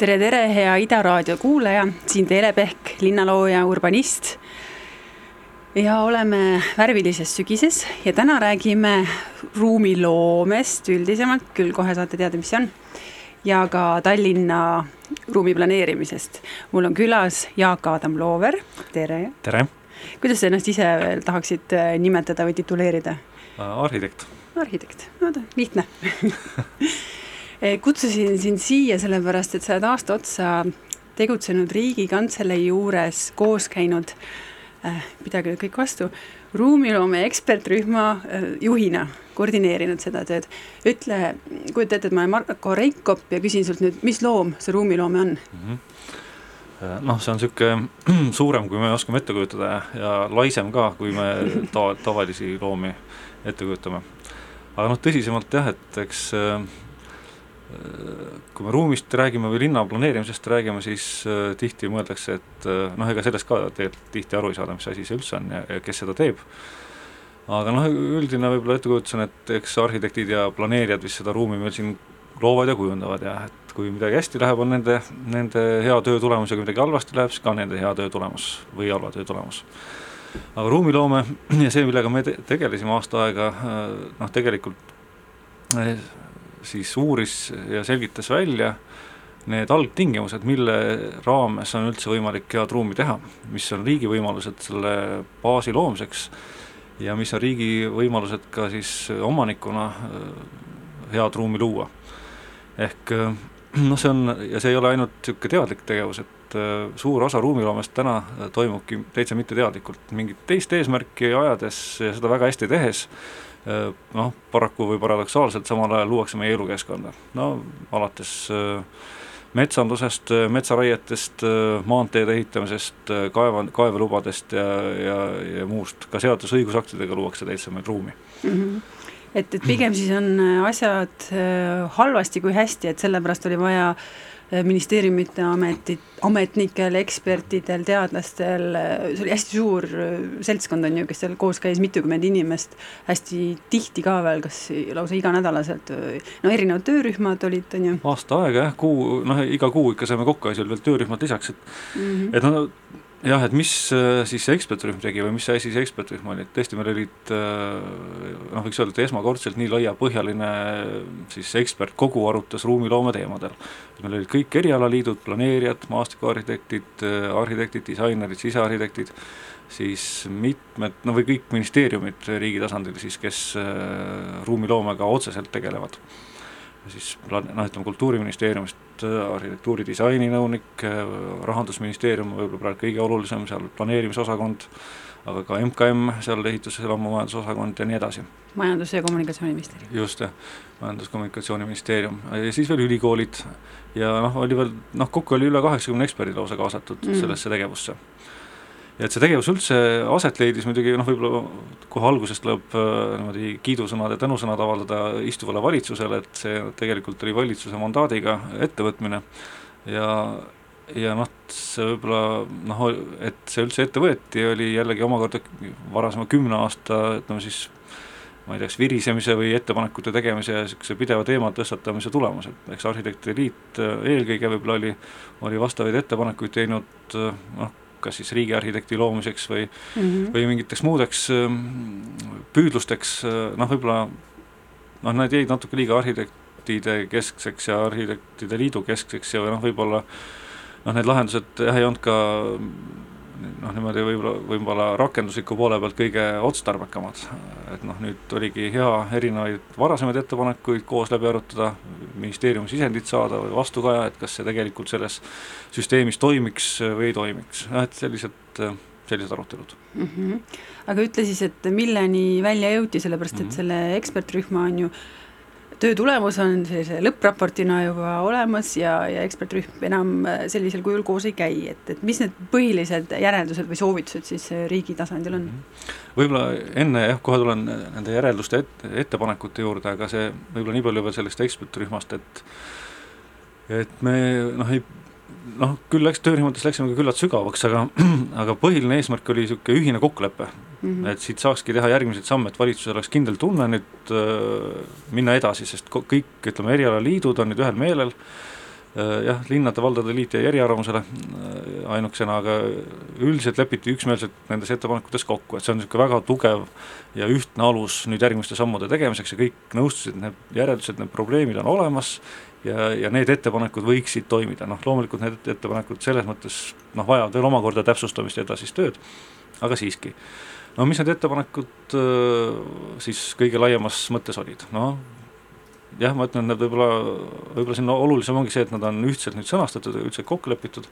tere, tere, hea Ida raadio kuulaja, siin Teele Pehk, linnalooja, urbanist. ja oleme värvilises sügises ja täna räägime ruumiloomest üldisemalt, küll kohe saate teada, mis see on. ja ka Tallinna ruumi planeerimisest. mul on külas Jaak-Aadam Loover, tere. tere. kuidas sa ennast ise veel tahaksid äh, nimetada või tituleerida? arhitekt. arhitekt, no lihtne kutsusin sind siia sellepärast, et sa oled aasta otsa tegutsenud Riigikantselei juures, koos käinud äh,, pidage nüüd kõik vastu, ruumiloome ekspertrühma äh, juhina, koordineerinud seda tööd. ütle, kujuta ette, et ma olen Marko Reikop ja küsin sult nüüd, mis loom see ruumiloome on mm? -hmm noh, see on niisugune suurem, kui me oskame ette kujutada ja, laisem ka, kui me tava, tavalisi loomi ette kujutame. aga noh, tõsisemalt jah, et eks äh, kui me ruumist räägime või linna planeerimisest räägime, siis äh, tihti mõeldakse, et äh, noh, ega sellest ka tegelikult tihti aru ei saada, mis asi see üldse on ja, ja kes seda teeb. aga noh, üldine võib-olla ettekujutus on, et eks arhitektid ja planeerijad, mis seda ruumi meil siin loovad ja kujundavad ja et kui midagi hästi läheb, on nende, nende hea töö tulemus ja kui midagi halvasti läheb, siis ka nende hea töö tulemus või halva töö tulemus aga ruumiloome ja see, millega me te tegelesime aasta aega, äh, noh tegelikult siis uuris ja selgitas välja need algtingimused, mille raames on üldse võimalik head ruumi teha, mis on riigi võimalused selle baasi loomiseks ja mis on riigi võimalused ka siis omanikuna äh, head ruumi luua. ehk äh, noh, see on, ja see ei ole ainult niisugune teadlik tegevus, et äh, suur osa ruumiloomest täna toimubki täitsa mitteteadlikult, mingit teist eesmärki ajades ja seda väga hästi tehes, noh, paraku või paradoksaalselt samal ajal luuakse meie elukeskkonda, no alates äh, metsandusest, äh, metsaraietest, maanteede ehitamisest, kaeva, kaevelubadest ja, ja, ja muust, ka seadus õigusaktidega luuakse täitsa meil ruumi mm. -hmm et, et pigem siis on asjad halvasti kui hästi, et sellepärast oli vaja äh, Äh, ministeeriumite ametid, ametnikel, ekspertidel, teadlastel, äh, see oli hästi suur äh, seltskond, on ju, kes seal koos käis, mitukümmend inimest, hästi tihti ka veel, kas lausa iganädalaselt, no erinevad töörühmad olid, on ju. aasta aega jah, kuu, noh iga kuu ikka saime kokku ja seal veel töörühmad lisaks, et mm -hmm. et no jah, et mis äh, siis see ekspertrühm tegi või mis asi see ekspertrühm oli, et tõesti, meil olid äh, noh, võiks öelda, et esmakordselt nii laiapõhjaline siis ekspertkogu arutas ruumiloome teemadel. meil olid kõik erialaliidud, planeerijad, maastikuarhitektid, äh, arhitektid, disainerid, sisearhitektid, siis mitmed, no või kõik ministeeriumid riigi tasandil siis, kes ruumiloomega otseselt tegelevad siis noh, ütleme Kultuuriministeeriumist äh, arhitektuuri disaininõunik, äh, rahandusministeerium võib-olla praegu kõige olulisem, seal planeerimisosakond, aga ka MKM, seal ehitus- ja elamumajandusosakond ja nii edasi. majandus- ja Kommunikatsiooniministeerium. just, jah, Majandus-Kommunikatsiooniministeerium ja siis veel ülikoolid ja noh, oli veel noh, kokku oli üle kaheksakümne eksperdi lausa kaasatud mm. sellesse tegevusse ja et see tegevus üldse aset leidis muidugi noh, võib-olla kohe alguses tuleb äh, niimoodi kiidusõnad ja tänusõnad avaldada istuvale valitsusele, et see tegelikult oli valitsuse mandaadiga ettevõtmine. Ja ja noh, see võib-olla noh, et see üldse ette võeti, oli jällegi omakorda varasema kümne aasta ütleme siis ma ei tea, kas virisemise või ettepanekute tegemise ja niisuguse pideva teema tõstatamise tulemus, et eks Arhitektide Liit äh, eelkõige võib-olla oli, oli vastavaid ettepanekuid teinud äh, noh, kas siis riigiarhitekti loomiseks või mm, -hmm. või mingiteks muudeks ähm, püüdlusteks, äh, noh, võib-olla noh, need jäid natuke liiga arhitektide keskseks ja arhitektide liidu keskseks ja noh, võib-olla noh, need lahendused jah, ei olnud ka noh, niimoodi võib-olla, võib-olla rakendusliku poole pealt kõige otstarbekamad. et noh, nüüd oligi hea erinevaid varasemaid ettepanekuid koos läbi arutada, ministeeriumi sisendit saada või vastukaja, et kas see tegelikult selles süsteemis toimiks või ei toimiks, noh et sellised, sellised arutelud mm. -hmm. aga ütle siis, et milleni välja jõuti, sellepärast et mm -hmm. selle ekspertrühma on ju töö tulemus on sellise lõppraportina juba olemas ja, ja ekspertrühm enam äh, sellisel kujul koos ei käi, et, et mis need põhilised järeldused või soovitused siis äh, riigi tasandil on? Mhm. võib-olla enne jah, kohe tulen nende järelduste et, ettepanekute juurde, aga see võib-olla nii palju veel sellest ekspertrühmast, et et me noh, ei noh, küll läks, töörühmades läksime küllalt sügavaks, aga, aga põhiline eesmärk oli niisugune ühine kokkulepe mm. -hmm. et siit saakski teha järgmiseid samme, et valitsusel oleks kindel tunne nüüd äh, minna edasi, sest kõik, ütleme, erialaliidud on nüüd ühel meelel, Äh, jah, linnade-valdade liit jäi eriarvamusele äh, ainukesena, aga üldiselt lepiti üksmeelselt nendes ettepanekutes kokku, et see on niisugune väga tugev ja ühtne alus nüüd järgmiste sammude tegemiseks ja kõik nõustusid, need järeldused, need probleemid on olemas ja, ja need ettepanekud võiksid toimida, noh loomulikult need ettepanekud selles mõttes noh, vajavad veel omakorda täpsustamist ja edasist tööd, aga siiski. no mis need ettepanekud äh, siis kõige laiemas mõttes olid, noh jah, ma ütlen, et võib-olla, võib-olla siin olulisem ongi see, et nad on ühtselt nüüd sõnastatud ja üldse kokku lepitud,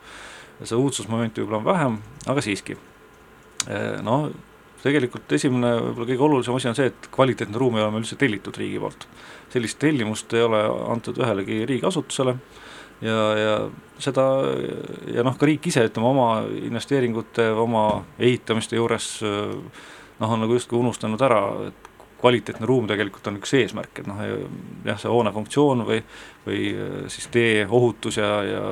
seda uudsusmomenti võib-olla on vähem, aga siiski. No tegelikult esimene, võib-olla kõige olulisem asi on see, et kvaliteetne ruum ei ole meil üldse tellitud riigi poolt. sellist tellimust ei ole antud ühelegi riigiasutusele ja, ja seda ja noh, ka riik ise, ütleme oma investeeringute, oma ehitamiste juures noh, on nagu justkui unustanud ära, et kvaliteetne ruum tegelikult on üks eesmärk, et noh, jah, see hoone funktsioon või, või äh, siis tee ohutus ja, ja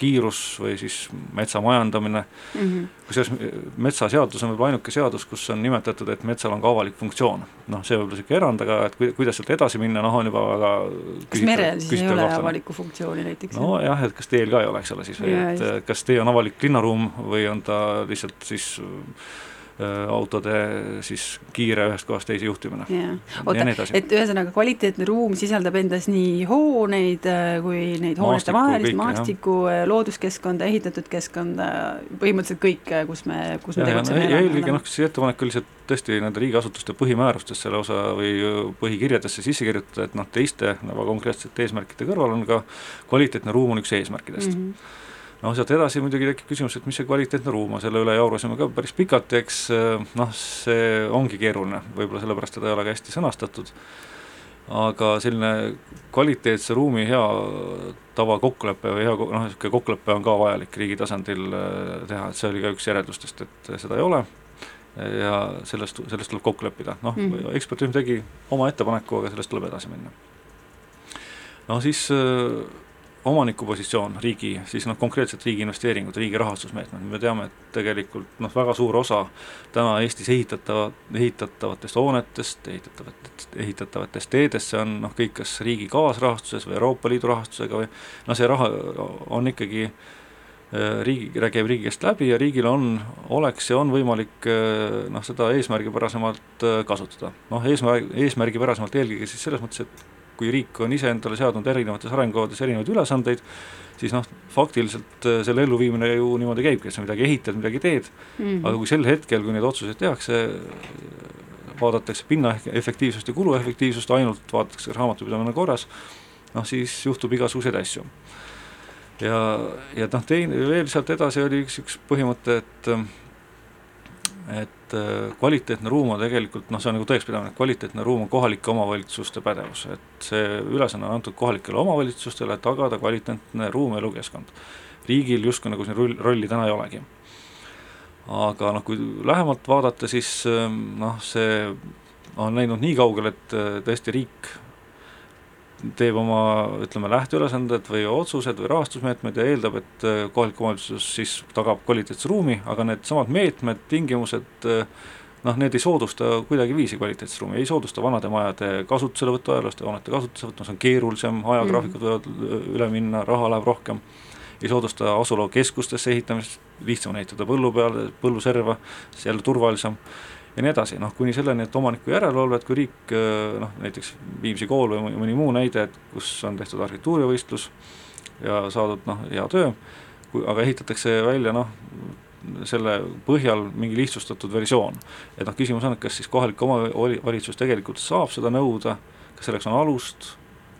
kiirus või siis metsa majandamine mm -hmm., kusjuures metsaseadus on võib-olla ainuke seadus, kus on nimetatud, et metsal on ka avalik funktsioon. noh, see võib-olla niisugune erand, aga et kuidas sealt edasi minna, noh, on juba väga kas merel siis ei ole kohtlane. avalikku funktsiooni näiteks? nojah, et kas teil ka ei ole, eks ole siis, või ja, et just. kas tee on avalik linnaruum või on ta lihtsalt siis Äh, autode siis kiire ühest kohast teise juhtimine. oota, et ühesõnaga kvaliteetne ruum sisaldab endas nii hooneid äh, kui neid hoonete vahelist maastikku, äh, looduskeskkonda, ehitatud keskkonda, põhimõtteliselt kõik, kus me, kus me ja, tegutseme. ja, eelkõige noh, see ettepanek oli lihtsalt tõesti nende riigiasutuste põhimäärustes selle osa või põhikirjadesse sisse kirjutada, et noh, teiste väga konkreetsete eesmärkide kõrval on ka kvaliteetne ruum on üks eesmärkidest. Mm. -hmm noh, sealt edasi muidugi tekib küsimus, et mis see kvaliteetne ruum on, selle üle jaurasime ka päris pikalt eks eh, noh, see ongi keeruline, võib-olla sellepärast teda ei ole ka hästi sõnastatud, aga selline kvaliteetse ruumi hea tava kokkulepe või hea noh, niisugune kokkulepe on ka vajalik riigi tasandil eh, teha, et see oli ka üks järeldustest, et seda ei ole. Ja sellest, sellest tuleb kokku leppida, noh mm ekspertrühm tegi oma ettepaneku, aga sellest tuleb edasi minna. no siis äh, omaniku positsioon, riigi, siis noh, konkreetselt riigi investeeringud, riigi rahastusmeetmed, me teame, et tegelikult noh, väga suur osa täna Eestis ehitatava, ehitatavatest hoonetest, ehitatavatest, ehitatavatest teedest, see on noh, kõik kas riigi kaasrahastuses või Euroopa Liidu rahastusega või noh, see raha on ikkagi äh, riigi, käib riigi käest läbi ja riigil on, oleks ja on võimalik äh, noh, seda eesmärgipärasemalt äh, kasutada. noh, eesmärg, eesmärgipärasemalt eelkõige siis selles mõttes, et kui riik on ise endale seadnud erinevates arengukavades erinevaid ülesandeid, siis noh, faktiliselt äh, selle elluviimine ju niimoodi käibki, et sa midagi ehitad, midagi teed mm, -hmm. aga kui sel hetkel, kui neid otsuseid tehakse, vaadatakse pinna efektiivsust ja kuluefektiivsust, ainult vaadatakse, raamatupidamine on korras, noh siis juhtub igasuguseid asju. ja, ja noh, teine, veel sealt edasi oli üks, üks põhimõte, et et äh, kvaliteetne ruum on tegelikult noh, see on nagu tõekspidamine, et kvaliteetne ruum on kohalike omavalitsuste pädevus, et see ülesanne on antud kohalikele omavalitsustele tagada kvaliteetne ruum, elukeskkond. riigil justkui nagu siin rull, rolli täna ei olegi. aga noh, kui lähemalt vaadata, siis ähm, noh, see on läinud nii kaugele, et äh, tõesti riik teeb oma ütleme, lähteülesanded või otsused või rahastusmeetmed ja eeldab, et äh, kohalik omavalitsus siis tagab kvaliteetse ruumi, aga needsamad meetmed, tingimused äh, noh, need ei soodusta kuidagiviisi kvaliteetset ruumi, ei soodusta vanade majade kasutuselevõttu, ajalooliste hoonete kasutuselevõttu, see on keerulisem, ajagraafikud võivad üle minna, raha läheb rohkem, ei soodusta asulakeskustesse ehitamist, lihtsam on ehitada põllu peale, põlluserva, siis jälle turvalisem ja nii edasi, noh kuni selleni, et omaniku järelevalvet, kui riik noh, näiteks Viimsi kool või mõni muu näide, et kus on tehtud arhitektuurivõistlus ja saadud noh, hea töö, aga ehitatakse välja noh, selle põhjal mingi lihtsustatud versioon. et noh, küsimus on, et kas siis kohalik omavalitsus tegelikult saab seda nõuda, kas selleks on alust,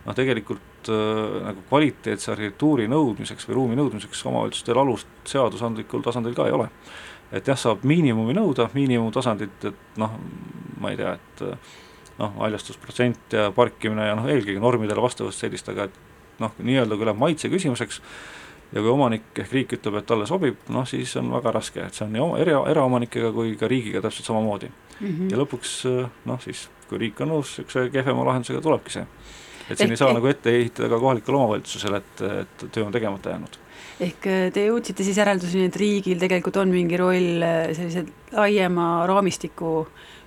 noh tegelikult äh, nagu kvaliteetse arhitektuuri nõudmiseks või ruumi nõudmiseks omavalitsustel alust seadusandlikul tasandil ka ei ole et jah, saab miinimumi nõuda, miinimumtasandit, et noh, ma ei tea, et noh, haljastusprotsent ja parkimine ja noh, eelkõige normidele vastavust sellist, aga et noh, nii-öelda kui läheb maitse küsimuseks ja kui omanik ehk riik ütleb, et talle sobib, noh siis on väga raske, et see on nii era, eraomanikega kui ka riigiga täpselt samamoodi mm. -hmm. ja lõpuks noh, siis kui riik on nõus niisuguse kehvema lahendusega, tulebki see et siin ei saa nagu ette ehitada ka kohalikule omavalitsusele, et, et töö on tegemata jäänud ehk äh, te jõudsite siis järelduseni, et riigil tegelikult on mingi roll äh, sellise laiema raamistiku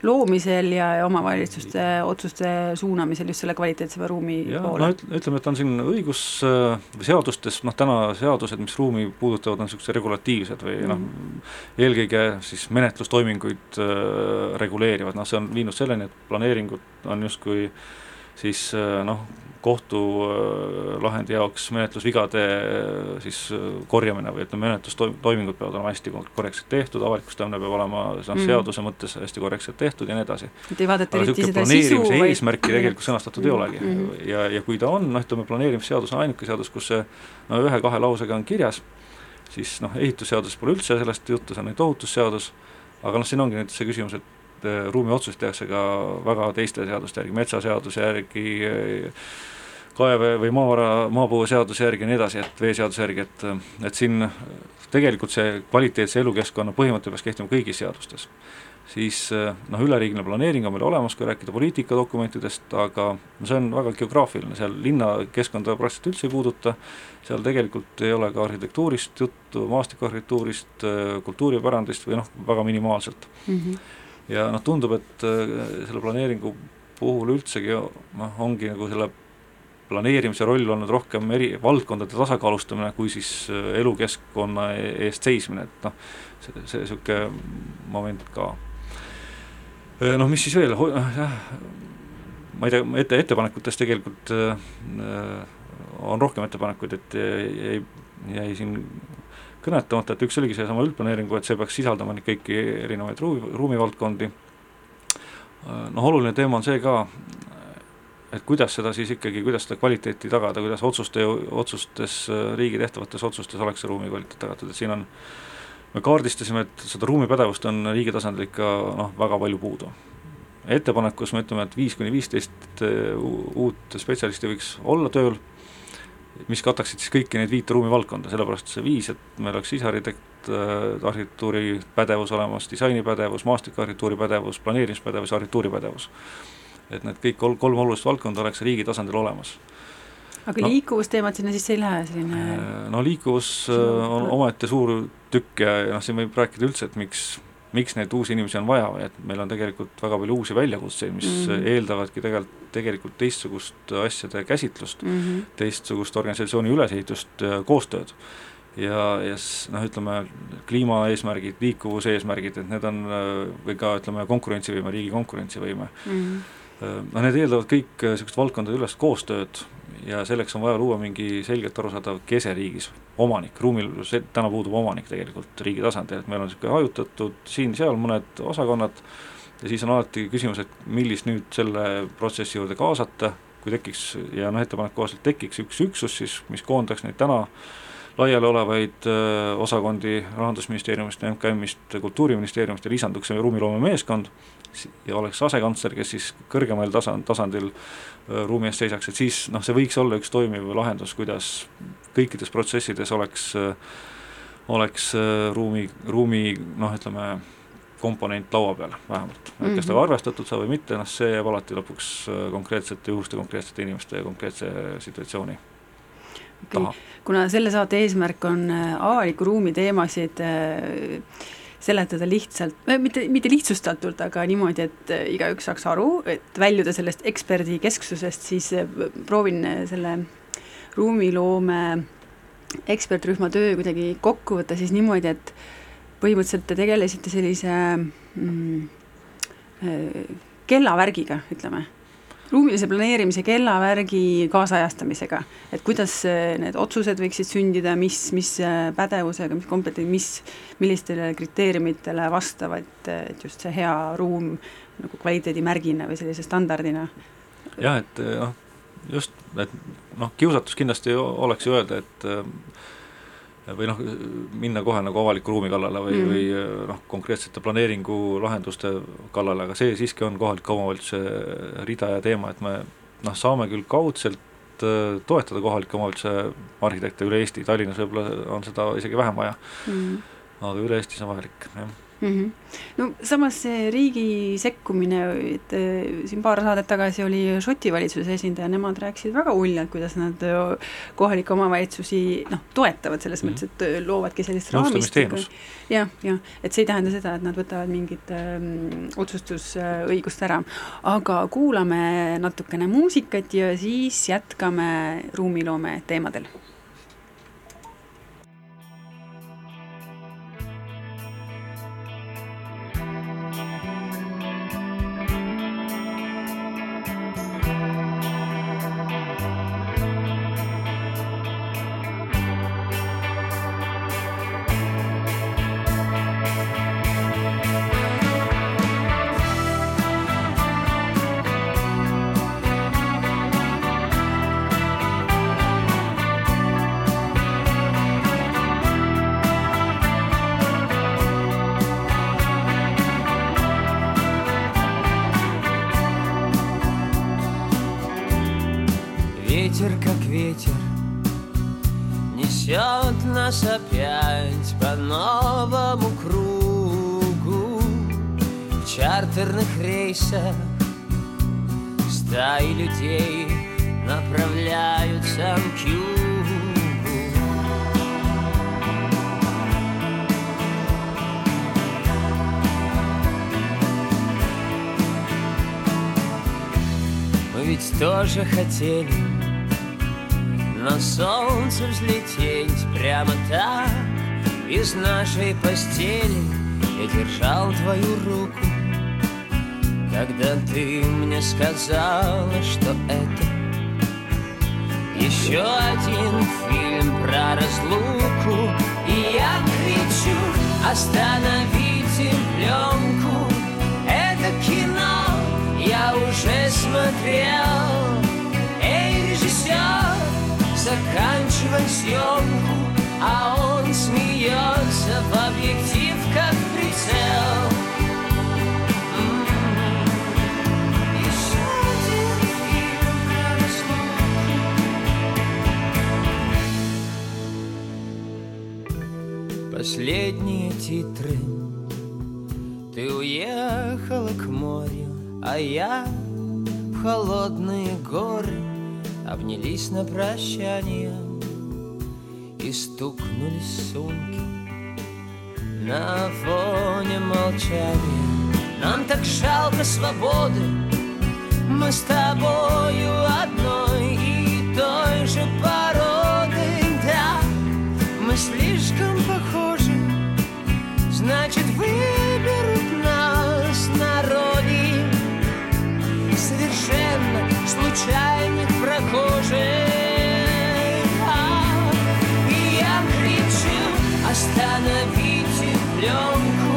loomisel ja, omavalitsuste otsuste suunamisel just selle kvaliteetsema ruumi ja, poole? no ütleme, et on siin õigus äh, seadustes, noh täna seadused, mis ruumi puudutavad, on niisugused regulatiivsed või mm. noh, eelkõige siis menetlustoiminguid äh, reguleerivad, noh see on viinud selleni, et planeeringud on justkui siis noh, kohtulahendi jaoks menetlusvigade siis korjamine või ütleme, menetlustoimingud peavad olema hästi korrektselt tehtud, avalikustamine peab olema noh mm., seaduse mõttes hästi korrektselt tehtud ja nii edasi. et ei vaadata eriti seda sisu, vaid eesmärki tegelikult sõnastatud mm. ei olegi mm -hmm. ja, ja kui ta on, noh ütleme, planeerimisseadus on ainuke seadus, kus see no ühe-kahe lausega on kirjas, siis noh, ehitusseaduses pole üldse sellest juttu, see on nüüd ohutusseadus, aga noh, siin ongi nüüd see küsimus, et ruumiotsuseid tehakse ka väga teiste seaduste järgi, metsaseaduse järgi, kaeve- või maavara, maapõueseaduse järgi ja nii edasi, et veeseaduse järgi, et, et siin tegelikult see kvaliteetse elukeskkonna põhimõte peaks kehtima kõigis seadustes. siis noh, üleriigiline planeering on meil olemas, kui rääkida poliitikadokumentidest, aga no see on väga geograafiline, seal linnakeskkonda praktiliselt üldse ei puuduta, seal tegelikult ei ole ka arhitektuurist juttu, maastikuarhitektuurist, kultuuripärandist või noh, väga minimaalselt mm. -hmm. Ja noh, tundub, et selle planeeringu puhul üldsegi noh, ongi nagu selle planeerimise roll olnud rohkem eri valdkondade tasakaalustamine kui siis äh, elukeskkonna e-, eest seismine, et noh, see, see niisugune moment ka. Äh, noh, mis siis veel, jah, ma ei tea, ette, ettepanekutest tegelikult äh, on rohkem ettepanekuid, et jäi, jäi siin kõnetamata, et üks oligi seesama üldplaneeringu, et see peaks sisaldama neid kõiki erinevaid ruumi, ruumivaldkondi, noh, oluline teema on see ka, et kuidas seda siis ikkagi, kuidas seda kvaliteeti tagada, kuidas otsuste, otsustes, riigi tehtavates otsustes oleks see ruumi kvaliteet tagatud, et siin on, me kaardistasime, et seda ruumipädevust on riigi tasandil ikka noh, väga palju puudu. ettepanekus me ütleme, et viis kuni viisteist äh, uut spetsialisti võiks olla tööl, mis kataksid siis kõiki neid viite ruumivaldkonda, sellepärast see viis, et meil oleks sisearhitekt, äh, arhitektuuri pädevus olemas, disainipädevus, maastikuarhitektuuri pädevus, planeerimispädevus, arhitektuuripädevus et need kõik kolm, kolm olulist valdkonda oleks riigi tasandil olemas. aga no, liikuvusteemad sinna sisse ei lähe, selline äh, no liikuvus äh, on omaette suur tükk ja, ja noh, siin võib rääkida üldse, et miks, miks neid uusi inimesi on vaja et meil on tegelikult väga palju uusi väljakutseid, mis mm -hmm. eeldavadki tegelikult, tegelikult teistsugust asjade käsitlust mm, -hmm. teistsugust organisatsiooni ülesehitust, koostööd ja, ja noh, ütleme kliimaeesmärgid, liikuvuse eesmärgid, et need on või ka ütleme, konkurentsivõime, riigi konkurentsivõime mm. -hmm noh, need eeldavad kõik niisugust äh, valdkondade ülest koostööd ja selleks on vaja luua mingi selgelt arusaadav kese riigis, omanik, ruumil täna puudub omanik tegelikult riigi tasandil, et meil on niisugune hajutatud siin-seal mõned osakonnad ja siis on alati küsimus, et millist nüüd selle protsessi juurde kaasata, kui tekiks ja noh, ettepaneku kohaselt tekiks üks üksus siis, mis koondaks neid täna laiali olevaid äh, osakondi Rahandusministeeriumist, MKM-ist, Kultuuriministeeriumist ja lisanduks ruumiloome meeskond ja oleks asekantsler, kes siis kõrgemal tasand, tasandil ruumi eest seisaks, et siis noh, see võiks olla üks toimiv lahendus, kuidas kõikides protsessides oleks, oleks ruumi, ruumi noh, ütleme, komponent laua peal vähemalt, et kas mhm. arvestatud saab või mitte, noh see jääb alati lõpuks konkreetsete juhuste, konkreetsete inimeste ja konkreetse situatsiooni okay. kuna selle saate eesmärk on avaliku ruumi teemasid äh, seletada lihtsalt, mitte, mitte lihtsustatult, aga niimoodi, et äh, igaüks saaks aru, et väljuda sellest eksperdi kesksusest, siis äh, proovin äh, selle ruumiloome ekspertrühma töö kuidagi kokku võtta siis niimoodi, et põhimõtteliselt te tegelesite sellise mm, kellavärgiga, ütleme ruumilise planeerimise kellavärgi kaasajastamisega, et kuidas äh, need otsused võiksid sündida, mis, mis äh, pädevusega, mis kompetents, mis, millistele kriteeriumitele vastavad, et just see hea ruum nagu kvaliteedimärgina või sellise standardina. jah, et noh, just, et noh, kiusatus kindlasti oleks ju öelda, et või noh, minna kohe nagu avaliku ruumi kallale või mm, või noh, konkreetsete planeeringulahenduste kallale, aga see siiski on kohaliku omavalitsuse rida ja teema, et me noh, saame küll kaudselt äh, toetada kohaliku omavalitsuse arhitekte üle Eesti, Tallinnas võib-olla on seda isegi vähem vaja. Mm. aga üle Eestis on vajalik, jah mm. -hmm. no samas see riigi sekkumine, et eh, siin paar saadet tagasi oli Šoti valitsuse esindaja, nemad rääkisid väga uljalt, kuidas nad eh, kohalikke omavalitsusi noh, toetavad selles mm -hmm. mõttes, et eh, loovadki sellist raamistikku. jah, jah, et see ei tähenda seda, et nad võtavad mingit ähm, otsustusõigust ära, aga kuulame natukene muusikat ja siis jätkame ruumiloome teemadel на солнце взлететь прямо так Из нашей постели я держал твою руку. Когда ты мне сказала, что это Еще один фильм про разлуку И я кричу, остановите пленку! Это кино я уже смотрел. Эй, режиссер, заканчивай съемку А он смеется в объектив, как прицел. Последние титры. Ты уехала к морю, а я в холодные горы Обнялись на прощание И стукнулись сумки На фоне молчания. Нам так жалко свободы Мы с тобою одной и той же породы Да, мы слишком Значит, выберут случайных прохожих. А, И я кричу, остановите пленку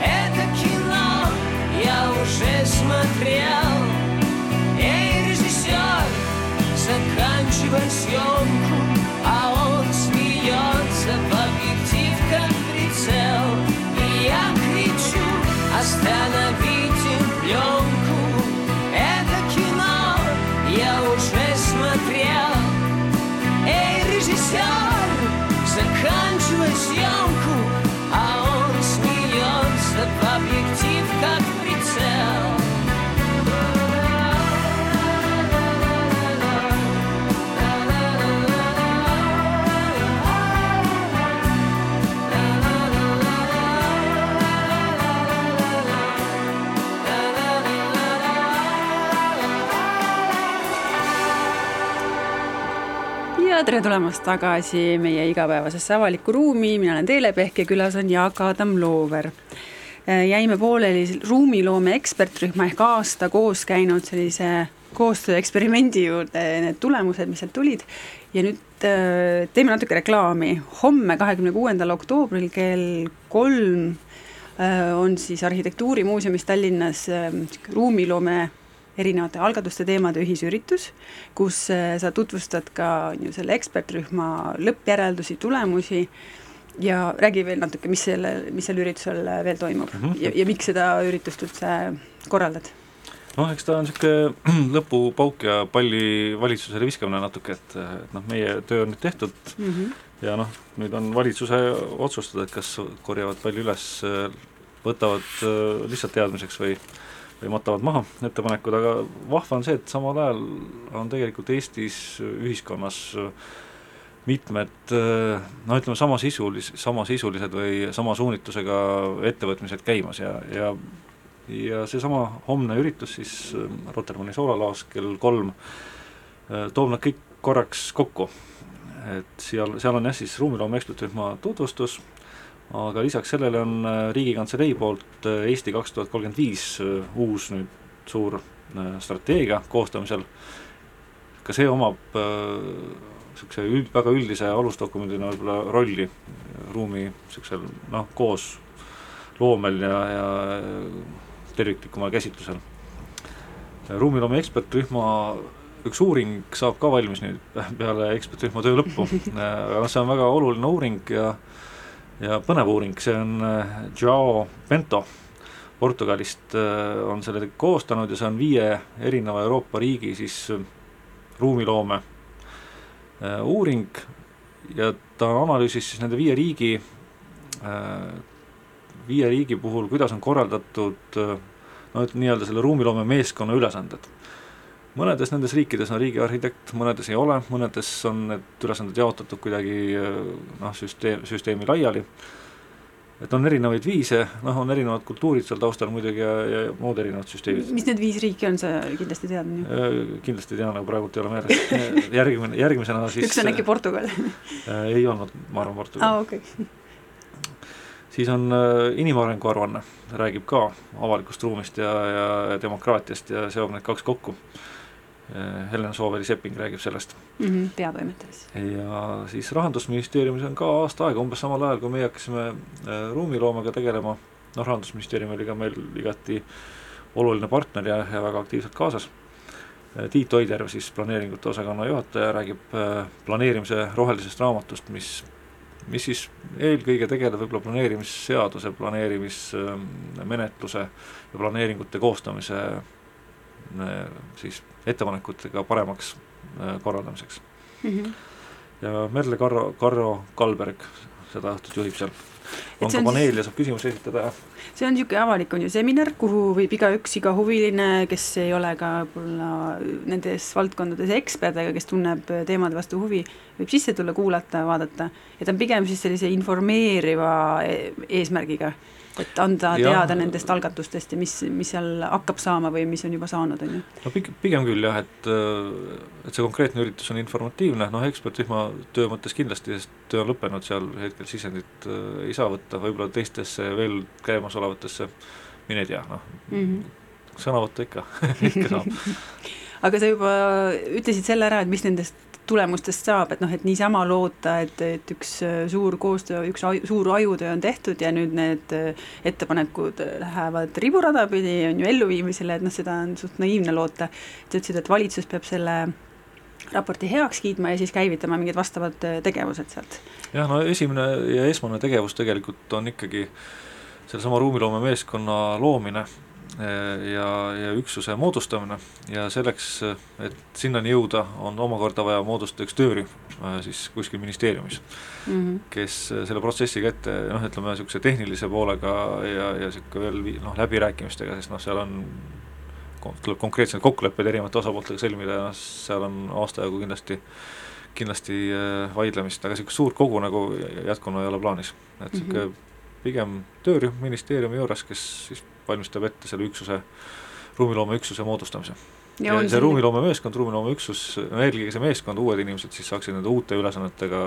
Это кино я уже смотрел. Эй, режиссер, заканчивай съемку. А он смеется в объектив, как прицел я кричу, остановите пленку ja tere tulemast tagasi meie igapäevasesse avalikku ruumi, mina olen Teele Pehk ja külas on Jaak Adam Loover. Äh, jäime pooleli ruumiloome ekspertrühma ehk aasta koos käinud sellise koostööeksperimendi juurde, need tulemused, mis sealt tulid ja nüüd äh, teeme natuke reklaami. homme, kahekümne kuuendal oktoobril kell kolm äh, on siis Arhitektuurimuuseumis Tallinnas ruumiloome erinevate algatuste teemade ühisüritus, kus äh, sa tutvustad ka ju selle ekspertrühma lõppjäreldusi, tulemusi ja räägi veel natuke, mis selle, mis sel üritusel äh, veel toimub mm -hmm. ja, ja miks seda üritust üldse korraldad? noh, eks ta on niisugune lõpupauk ja palli valitsusele viskamine natuke, et, et noh, meie töö on nüüd tehtud mm -hmm. ja noh, nüüd on valitsuse otsustada, et kas korjavad palli üles võtavad äh, lihtsalt teadmiseks või või matavad maha ettepanekud, aga vahva on see, et samal ajal on tegelikult Eestis ühiskonnas mitmed no ütleme, samasisulis-, samasisulised või sama suunitlusega ettevõtmised käimas ja, ja ja seesama homne üritus siis Rotermanni soolalaos kell kolm toob nad kõik korraks kokku. et seal, seal on jah siis ruumiloome ekspertrühma tutvustus, aga lisaks sellele on äh, Riigikantselei poolt äh, Eesti kaks tuhat kolmkümmend viis äh, uus nüüd suur strateegia koostamisel, ka see omab niisuguse üld, väga üldise alusdokumendina võib-olla rolli ruumi niisugusel noh, koos loomel ja, ja terviklikumal käsitlusel. ruumiloome ekspertrühma üks uuring saab ka valmis nüüd peale ekspertrühma töö lõppu, aga see on väga oluline uuring ja ja põnev uuring, see on äh, Joao Bento. Portugalist äh, on selle koostanud ja see on viie erineva Euroopa riigi siis äh, ruumiloome uuring. Ja ta analüüsis siis nende viie riigi, viie riigi puhul, kuidas on korraldatud no et nii-öelda selle ruumiloome meeskonna ülesanded mõnedes nendes riikides on riigiarhitekt, mõnedes ei ole, mõnedes on need ülesanded jaotatud kuidagi noh, süsteem, süsteemi laiali, et on erinevaid viise, noh, on erinevad kultuurid seal taustal muidugi ja, ja muud erinevad süsteemid. mis need viis riiki on, sa kindlasti tead, on ju? Äh, kindlasti tean, aga praegult ei ole meeles järgmine, järgmisena siis üks on äkki Portugal äh, ei olnud, ma arvan, Portugal. aa, okei okay. siis on inimarengu aruanne, räägib ka avalikust ruumist ja, ja demokraatiast ja seob need kaks kokku Äh, Helena Sooveri-Sepping räägib sellest mm. -hmm, peatoimetajas. ja siis Rahandusministeeriumis on ka aasta aega, umbes samal ajal, kui meie hakkasime äh, ruumiloomega tegelema, noh, Rahandusministeerium oli ka meil igati oluline partner ja, ja väga aktiivselt kaasas. Äh, Tiit Oidjärv, siis planeeringute osakonna juhataja, räägib planeerimise rohelisest raamatust, mis mis siis eelkõige tegeleb võib-olla planeerimisseaduse, planeerimismenetluse ja planeeringute koostamise siis ettepanekutega paremaks äh, korraldamiseks mm. -hmm. ja Merle Karro, Karro Kalberg seda õhtut juhib seal. on ka paneel ja saab küsimusi esitada ja see on niisugune avalik, on ju, seminar, kuhu võib igaüks, iga huviline, kes ei ole ka võib-olla nendes valdkondades ekspert, aga kes tunneb teemade vastu huvi, võib sisse tulla, kuulata, vaadata, ja ta on pigem siis sellise informeeriva e-, eesmärgiga et anda ja. teada nendest algatustest ja mis, mis seal hakkab saama või mis on juba saanud, on ju? no pigem, pigem küll jah, et et see konkreetne üritus on informatiivne, noh ekspertrühma töö mõttes kindlasti, sest töö on lõppenud, seal hetkel sisendit äh, ei saa võtta, võib-olla teistesse veel käimasolevatesse mine tea, noh mm -hmm. sõna võtta ikka ikka saab aga sa juba ütlesid selle ära, et mis nendest tulemustest saab, et noh, et niisama loota, et, et üks äh, suur koostöö, üks aju, suur ajutöö on tehtud ja nüüd need äh, ettepanekud lähevad riburada pidi, on ju, elluviimisele, et noh, seda on suht naiivne loota. sa ütlesid, et valitsus peab selle raporti heaks kiitma ja siis käivitama mingid vastavad äh, tegevused sealt. jah, no esimene ja esmane tegevus tegelikult on ikkagi sellesama ruumiloome meeskonna loomine ja, ja üksuse moodustamine ja selleks, et sinnani jõuda, on omakorda vaja moodustada üks töörühm äh, siis kuskil ministeeriumis mm, -hmm. kes selle protsessiga ette noh, ütleme niisuguse tehnilise poolega ja, ja niisugune veel noh, läbirääkimistega, sest noh, seal on tuleb konkreetseid kokkuleppeid erinevate osapooltega sõlmida ja noh, seal on aasta jagu kindlasti kindlasti äh, vaidlemist, aga niisugust suurt kogu nagu jätkuna ei ole plaanis, et niisugune mm -hmm. pigem töörühm ministeeriumi juures, kes siis valmistab ette selle üksuse, ruumiloomeüksuse moodustamise. ja, ja see ruumiloomemeeskond, ruumiloomeüksus, no eelkõige see meeskond, uued inimesed siis saaksid nende uute ülesannetega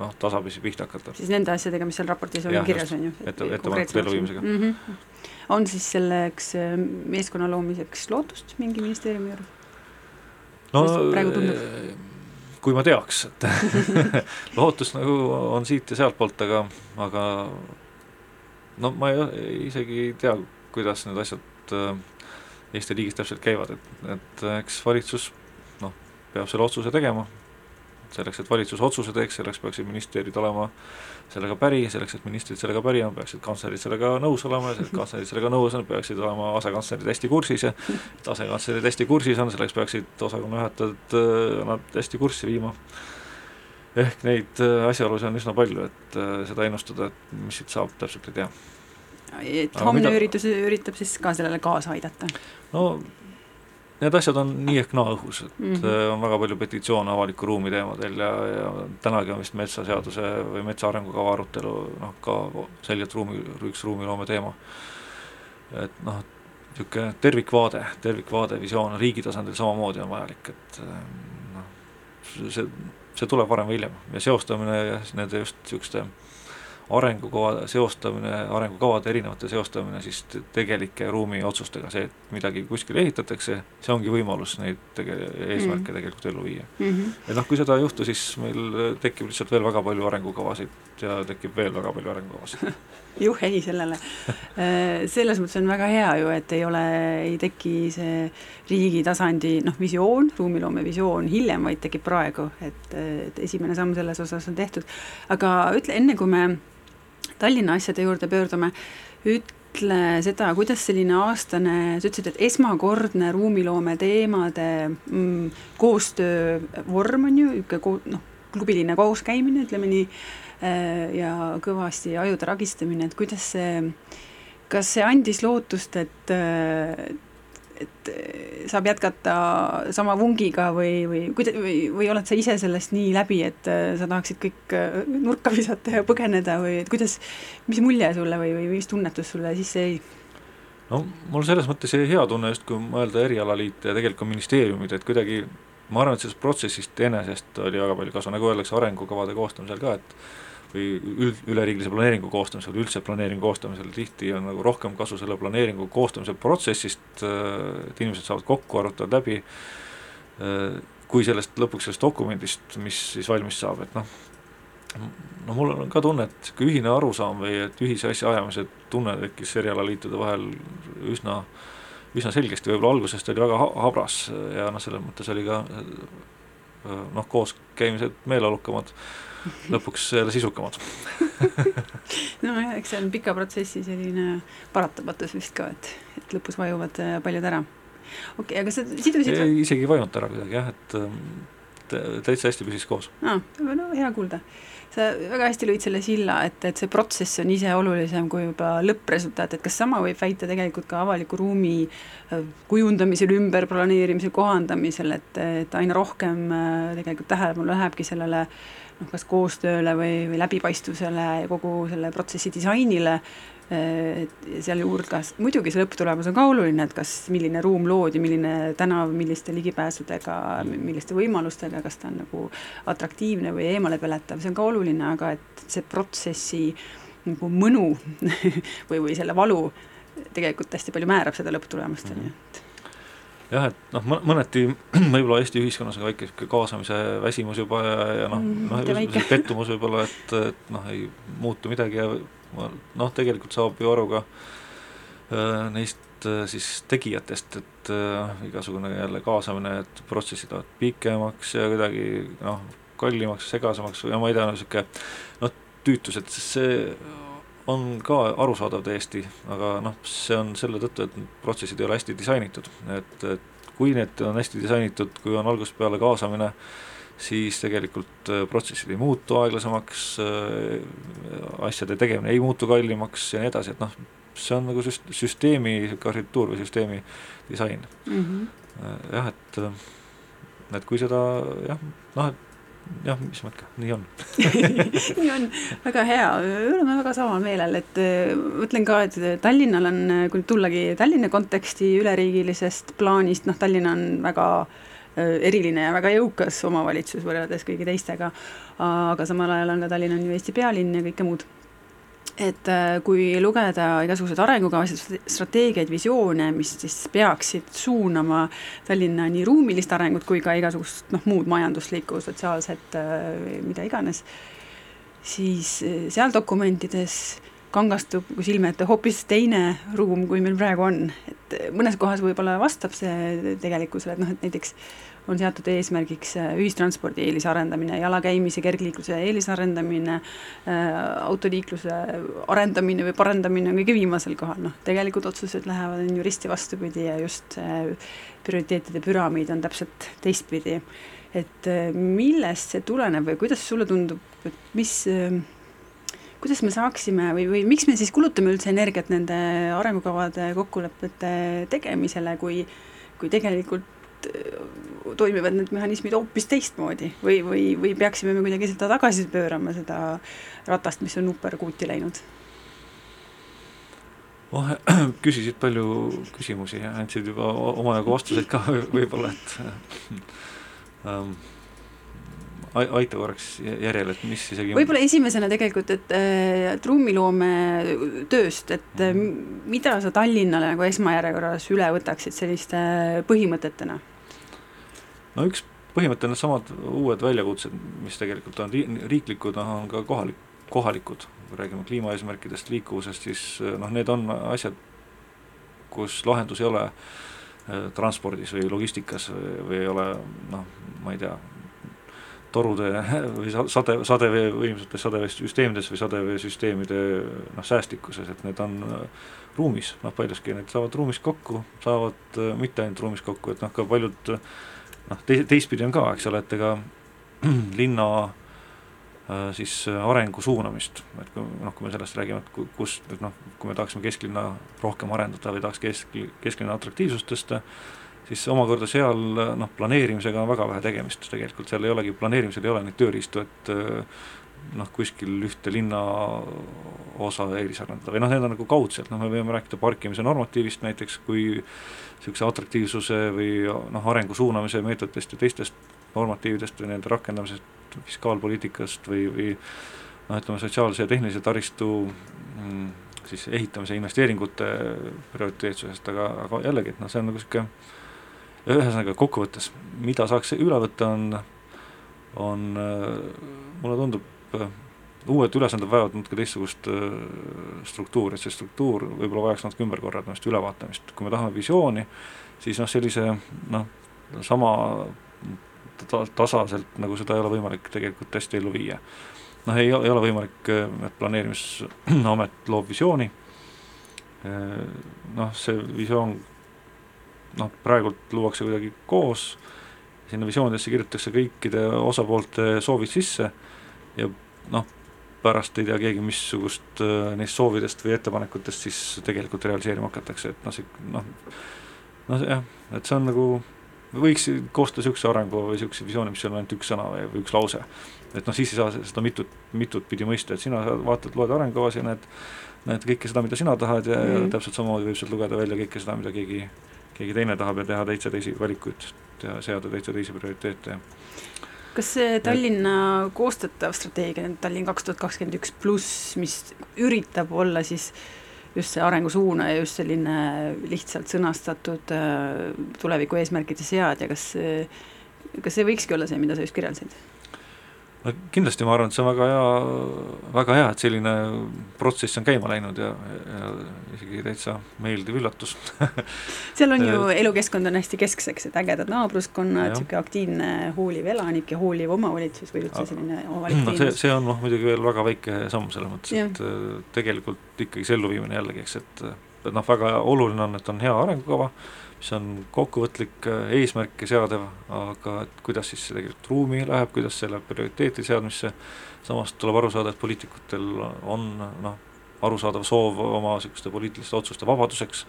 noh, tasapisi pihta hakata. siis nende asjadega, mis seal raportis on kirjas, on ju? ette, ettepanekute elluviimisega mm. -hmm. on siis selleks äh, meeskonna loomiseks lootust mingi ministeeriumi juures? no praegu tundub? Äh, kui ma teaks, et lootus nagu on siit ja sealtpoolt, aga, aga no ma ei, isegi ei tea, kuidas need asjad äh, Eesti riigis täpselt käivad, et, et eks valitsus noh, peab selle otsuse tegema, selleks, et valitsus otsuse teeks, selleks peaksid ministeeriumid olema sellega päri, selleks, et ministrid sellega päri on, peaksid kantslerid sellega nõus olema ja selleks, et kantslerid sellega nõus on, peaksid olema asekantslerid hästi kursis ja et asekantslerid hästi kursis on, selleks peaksid osakonna juhatajad äh, nad hästi kurssi viima. Ehk neid äh, asjaolusid on üsna palju, et seda ennustada, et mis siit saab, täpselt ei tea et Aga homne mida- üritus üritab siis ka sellele kaasa aidata. no need asjad on nii ehk naa õhus, et mm. -hmm. on väga palju petitsioone avaliku ruumi teemadel ja, ja tänagi on vist metsaseaduse või metsa arengukava arutelu noh, ka selgelt ruumi, üks ruumiloome teema. et noh, niisugune tervikvaade, tervikvaade, visioon riigi tasandil samamoodi on vajalik, et noh, see, see tuleb varem või hiljem ja seostamine nende just niisuguste arengukava seostamine, arengukavade erinevate seostamine siis te- tegelike ruumiotsustega, see, et midagi kuskil ehitatakse, see ongi võimalus neid tege-, eesmärke Mm. tegelikult ellu viia. mm. -hmm. et noh, kui seda ei juhtu, siis meil tekib lihtsalt veel väga palju arengukavasid ja tekib veel väga palju arengukavasid. juh ei sellele. selles mõttes on väga hea ju, et ei ole, ei teki see riigi tasandi noh, visioon, ruumiloome visioon hiljem, vaid tekib praegu, et, et esimene samm selles osas on tehtud. aga ütle, enne kui me Tallinna asjade juurde pöördume, ütle seda, kuidas selline aastane, sa ütlesid, et esmakordne ruumiloome teemade mm, koostöövorm on ju, niisugune noh, klubiline kooskäimine, ütleme nii, äh, ja kõvasti ajude ragistamine, et kuidas see, kas see andis lootust, et et saab jätkata sama vungiga või, või kuida-, või, või oled sa ise sellest nii läbi, et äh, sa tahaksid kõik äh, nurka visata ja põgeneda või et kuidas, mis mulje sulle või, või mis tunnetus sulle sisse jäi? no mul selles mõttes jäi hea tunne just, kui mõelda erialaliite ja tegelikult ka ministeeriumid, et kuidagi ma arvan, et sellest protsessist enesest oli väga palju kasu, nagu öeldakse arengukavade koostamisel ka, et või üld, üleriigilise planeeringu koostamisel, üldse planeeringu koostamisel tihti on nagu rohkem kasu selle planeeringu koostamise protsessist, et inimesed saavad kokku, arutavad läbi, kui sellest lõpuks sellest dokumendist, mis siis valmis saab, et noh, no mul on ka tunne, et niisugune ühine arusaam või et ühise asja ajamise tunne tekkis erialaliitude vahel üsna, üsna selgesti, võib-olla algusest oli väga ha habras ja noh, selles mõttes oli ka noh, kooskäimised meeleolukamad, lõpuks jälle sisukamad nojah, eks see on pika protsessi selline paratamatus vist ka, et, et lõpus vajuvad äh, paljud ära. okei okay,, aga sa sidusid ei, isegi ei vajunud ära kuidagi jah, et tä- täitsa hästi püsis koos. aa, no hea kuulda. sa väga hästi lõid selle silla, et, et see protsess on ise olulisem kui juba lõppresultaat, et kas sama võib väita tegelikult ka avaliku ruumi äh, kujundamisel, ümberplaneerimisel, kohandamisel, et, et aina rohkem äh, tegelikult tähelepanu lähebki sellele noh, kas koostööle või, või läbipaistvusele ja kogu selle protsessi disainile, et sealjuures muidugi see lõpptulemus on ka oluline, et kas, milline ruum loodi, milline tänav, milliste ligipääsudega, milliste võimalustega, kas ta on nagu atraktiivne või eemalepeletav, see on ka oluline, aga et see protsessi nagu mõnu või, või selle valu tegelikult hästi palju määrab seda lõpptulemust, on ju, et jah, et noh, mõ-, mõneti võib-olla Eesti ühiskonnas on väike niisugune kaasamise väsimus juba ja, ja noh, Mm, noh, pettumus võib-olla, et, et noh, ei muutu midagi ja noh, tegelikult saab ju aru ka äh, neist äh, siis tegijatest, et äh, igasugune jälle kaasamine, et protsessid lähevad pikemaks ja kuidagi noh, kallimaks, segasemaks no ma ei tea, niisugune noh, tüütus, et see on ka arusaadav täiesti, aga noh, see on selle tõttu, et need protsessid ei ole hästi disainitud, et, et kui need on hästi disainitud, kui on algusest peale kaasamine, siis tegelikult äh, protsessid ei muutu aeglasemaks, asjade tegemine ei muutu kallimaks ja nii edasi, et noh, see on nagu süst-, süsteemi arhitektuur või süsteemi disain. mm -hmm. jah, et et kui seda jah, noh, et jah, mis ma ikka, nii on. nii on, väga hea, oleme väga samal meelel, et äh, mõtlen ka, et Tallinnal on, kui nüüd tullagi Tallinna konteksti üleriigilisest plaanist, noh, Tallinn on väga äh, eriline ja väga jõukas omavalitsus võrreldes kõigi teistega, aga samal ajal on ka Tallinn on ju Eesti pealinn ja kõike muud et äh, kui lugeda igasuguseid arengukavasid, strateegiaid, visioone, mis siis peaksid suunama Tallinna nii ruumilist arengut kui ka igasugust noh, muud majanduslikku, sotsiaalset, mida iganes, siis äh, seal dokumentides kangastub nagu silme ette hoopis teine ruum, kui meil praegu on, et äh, mõnes kohas võib-olla vastab see tegelikkusele, et noh, et näiteks on seatud eesmärgiks ühistranspordi eelisarendamine, jalakäimise, kergliikluse eelisarendamine äh,, autoliikluse arendamine või parendamine on kõige viimasel kohal, noh, tegelikult otsused lähevad, on ju risti vastupidi ja just äh, prioriteetide püramiid on täpselt teistpidi. et äh, millest see tuleneb või kuidas sulle tundub, et mis äh, kuidas me saaksime või, või miks me siis kulutame üldse energiat nende arengukavade kokkulepete tegemisele, kui kui tegelikult äh, toimivad need mehhanismid hoopis teistmoodi või, või, või peaksime me kuidagi seda tagasi pöörama, seda ratast, mis on uperkuuti läinud? oh, küsisid palju küsimusi ja andsid juba omajagu vastuseid ka võib-olla, et ähm, aita korraks järjele, et mis isegi võib-olla esimesena tegelikult, et äh, trummiloome tööst, et äh, mida sa Tallinnale nagu esmajärjekorras üle võtaksid selliste põhimõtetena? No üks põhimõte on needsamad uued väljakutsed, mis tegelikult on riiklikud, on ka kohalik, kohalikud, kui räägime kliimaeesmärkidest, liikuvusest, siis noh, need on asjad, kus lahendus ei ole äh, transpordis või logistikas või ei ole noh, ma ei tea, torude või sade, sadevee-võimsates sadeveesüsteemides või sadeveesüsteemide noh, säästlikkuses, et need on äh, ruumis, noh paljuski need saavad ruumis kokku, saavad äh, mitte ainult ruumis kokku, et noh, ka paljud noh, te-, teistpidi on ka, eks ole, et ega linna äh, siis arengu suunamist, et kui noh, kui me sellest räägime, et kus, et noh, kui me tahaksime kesklinna rohkem arendada või tahaks kesk, kesklinna atraktiivsust tõsta, siis omakorda seal noh, planeerimisega on väga vähe tegemist tegelikult, seal ei olegi, planeerimisel ei ole neid tööriistu, et noh, kuskil ühte linna osa eelisarendada või noh, need on nagu kaudselt, noh, me võime rääkida parkimise normatiivist näiteks, kui niisuguse atraktiivsuse või noh, arengu suunamise meetoditest ja teistest normatiividest või nende rakendamisest, fiskaalpoliitikast või, või noh, ütleme sotsiaalse ja tehnilise taristu mm, siis ehitamise investeeringute prioriteetsusest, aga, aga jällegi, et noh, see on nagu niisugune ühesõnaga kokkuvõttes, mida saaks üle võtta, on, on mulle tundub, uued ülesanded vajavad natuke teistsugust struktuuri, et see struktuur võib-olla vajaks natuke ümberkorraldamist, ülevaatamist, kui me tahame visiooni, siis noh, sellise noh, sama ta-, tasaselt, nagu seda ei ole võimalik tegelikult hästi ellu viia. noh, ei, ei ole võimalik, et planeerimisamet loob visiooni, noh, see visioon noh, praegult luuakse kuidagi koos, sinna visioonidesse kirjutatakse kõikide osapoolte soovid sisse ja noh, pärast ei tea keegi, missugust äh, neist soovidest või ettepanekutest siis tegelikult realiseerima hakatakse, et noh, see noh, noh jah, et see on nagu, võiks koostada niisuguse arengu või niisuguse visiooni, mis on ainult üks sõna või, või üks lause. et noh, siis ei saa seda mitut, mitut pidi mõista, et sina vaatad, loed arengukavas ja näed, näed kõike seda, mida sina tahad ja mm, -hmm. ja täpselt samamoodi võib sealt lugeda välja kõike seda, mida keegi keegi teine tahab ja teha täitsa teisi valikuid, teha, seada täitsa teisi prioriteete. Kas see Tallinna koostatav strateegia, Tallinn kaks tuhat kakskümmend üks pluss, mis üritab olla siis just see arengusuuna ja just selline lihtsalt sõnastatud äh, tuleviku eesmärkide seadja, kas kas see võikski olla see, mida sa just kirjeldasid? No kindlasti ma arvan, et see on väga hea, väga hea, et selline protsess on käima läinud ja, ja isegi täitsa meeldiv üllatus. Seal on ju, elukeskkond on hästi keskseks, et ägedad naabruskonnad, niisugune aktiivne hooliv elanik ja hooliv omavalitsus või üldse selline avalik no, see, see on noh, muidugi veel väga väike samm selles mõttes, et äh, tegelikult ikkagi see elluviimine jällegi, eks, et et noh, väga oluline on, et on hea arengukava, mis on kokkuvõtlik, äh, eesmärke seadev, aga et kuidas siis tegelikult ruumi läheb, kuidas see läheb prioriteetide seadmisse, samas tuleb aru saada, et poliitikutel on noh, arusaadav soov oma niisuguste poliitiliste otsuste vabaduseks,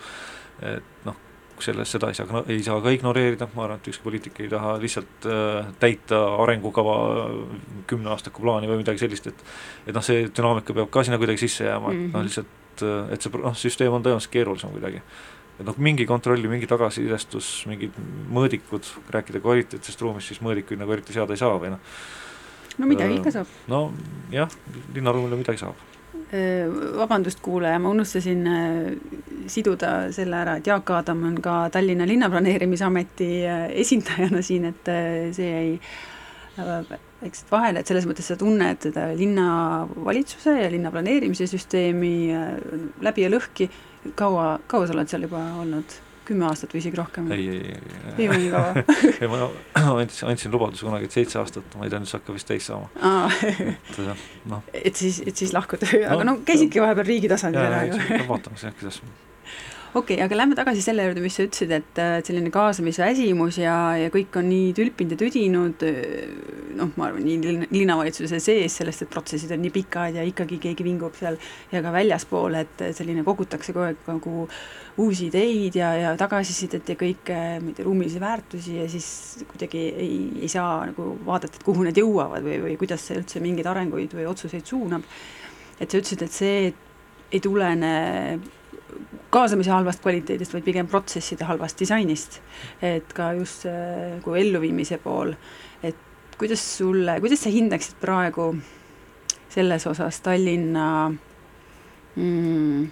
et noh, selles, seda ei saa, ei saa ka ignoreerida, ma arvan, et ükski poliitik ei taha lihtsalt äh, täita arengukava kümneaastaku plaani või midagi sellist, et et noh, see dünaamika peab ka sinna kuidagi sisse jääma mm, -hmm. et noh, mhm. lihtsalt, äh, et see noh, süsteem on tõenäoliselt keerulisem kuidagi et noh, mingi kontrolli, mingi tagasisidestus, mingid mõõdikud, rääkida kvaliteetsest ruumist, siis mõõdikuid nagu eriti seada ei saa või noh. no midagi ikka saab. no jah, linnaruumile midagi saab. Vabandust, kuulaja, ma unustasin siduda selle ära, et Jaak Aadam on ka Tallinna Linnaplaneerimisameti esindajana siin, et see jäi väikselt vahele, et selles mõttes sa tunned seda linnavalitsuse ja linnaplaneerimise süsteemi läbi ja lõhki kaua, kaua sa oled seal juba olnud? kümme aastat või isegi rohkem? ei, ei, ei. ei ole nii kaua ei, ma andsin, andsin lubaduse kunagi, et seitse aastat, ma ei tea, nüüd see hakkab vist täis saama. et noh. et siis, et siis lahkud, aga no, no käisidki vahepeal riigi tasandil ära ju. vaatame siis, kuidas okei okay,, aga lähme tagasi selle juurde, mis sa ütlesid, et selline kaasamisväsimus ja, ja kõik on nii tülpinud ja tüdinud, noh, ma arvan, nii linnavalitsuse sees sellest, et protsessid on nii pikad ja ikkagi keegi vingub seal ja ka väljaspool, et selline kogutakse kogu aeg nagu uusi ideid ja, ja tagasisidet ja kõike, ma ei tea, ruumilisi väärtusi ja siis kuidagi ei, ei saa nagu vaadata, et kuhu need jõuavad või, või kuidas see üldse mingeid arenguid või otsuseid suunab. et sa ütlesid, et see ei tulene kaasamise halvast kvaliteedist, vaid pigem protsesside halvast disainist. et ka just see nagu elluviimise pool, et kuidas sulle, kuidas sa hindaksid praegu selles osas Tallinna mm,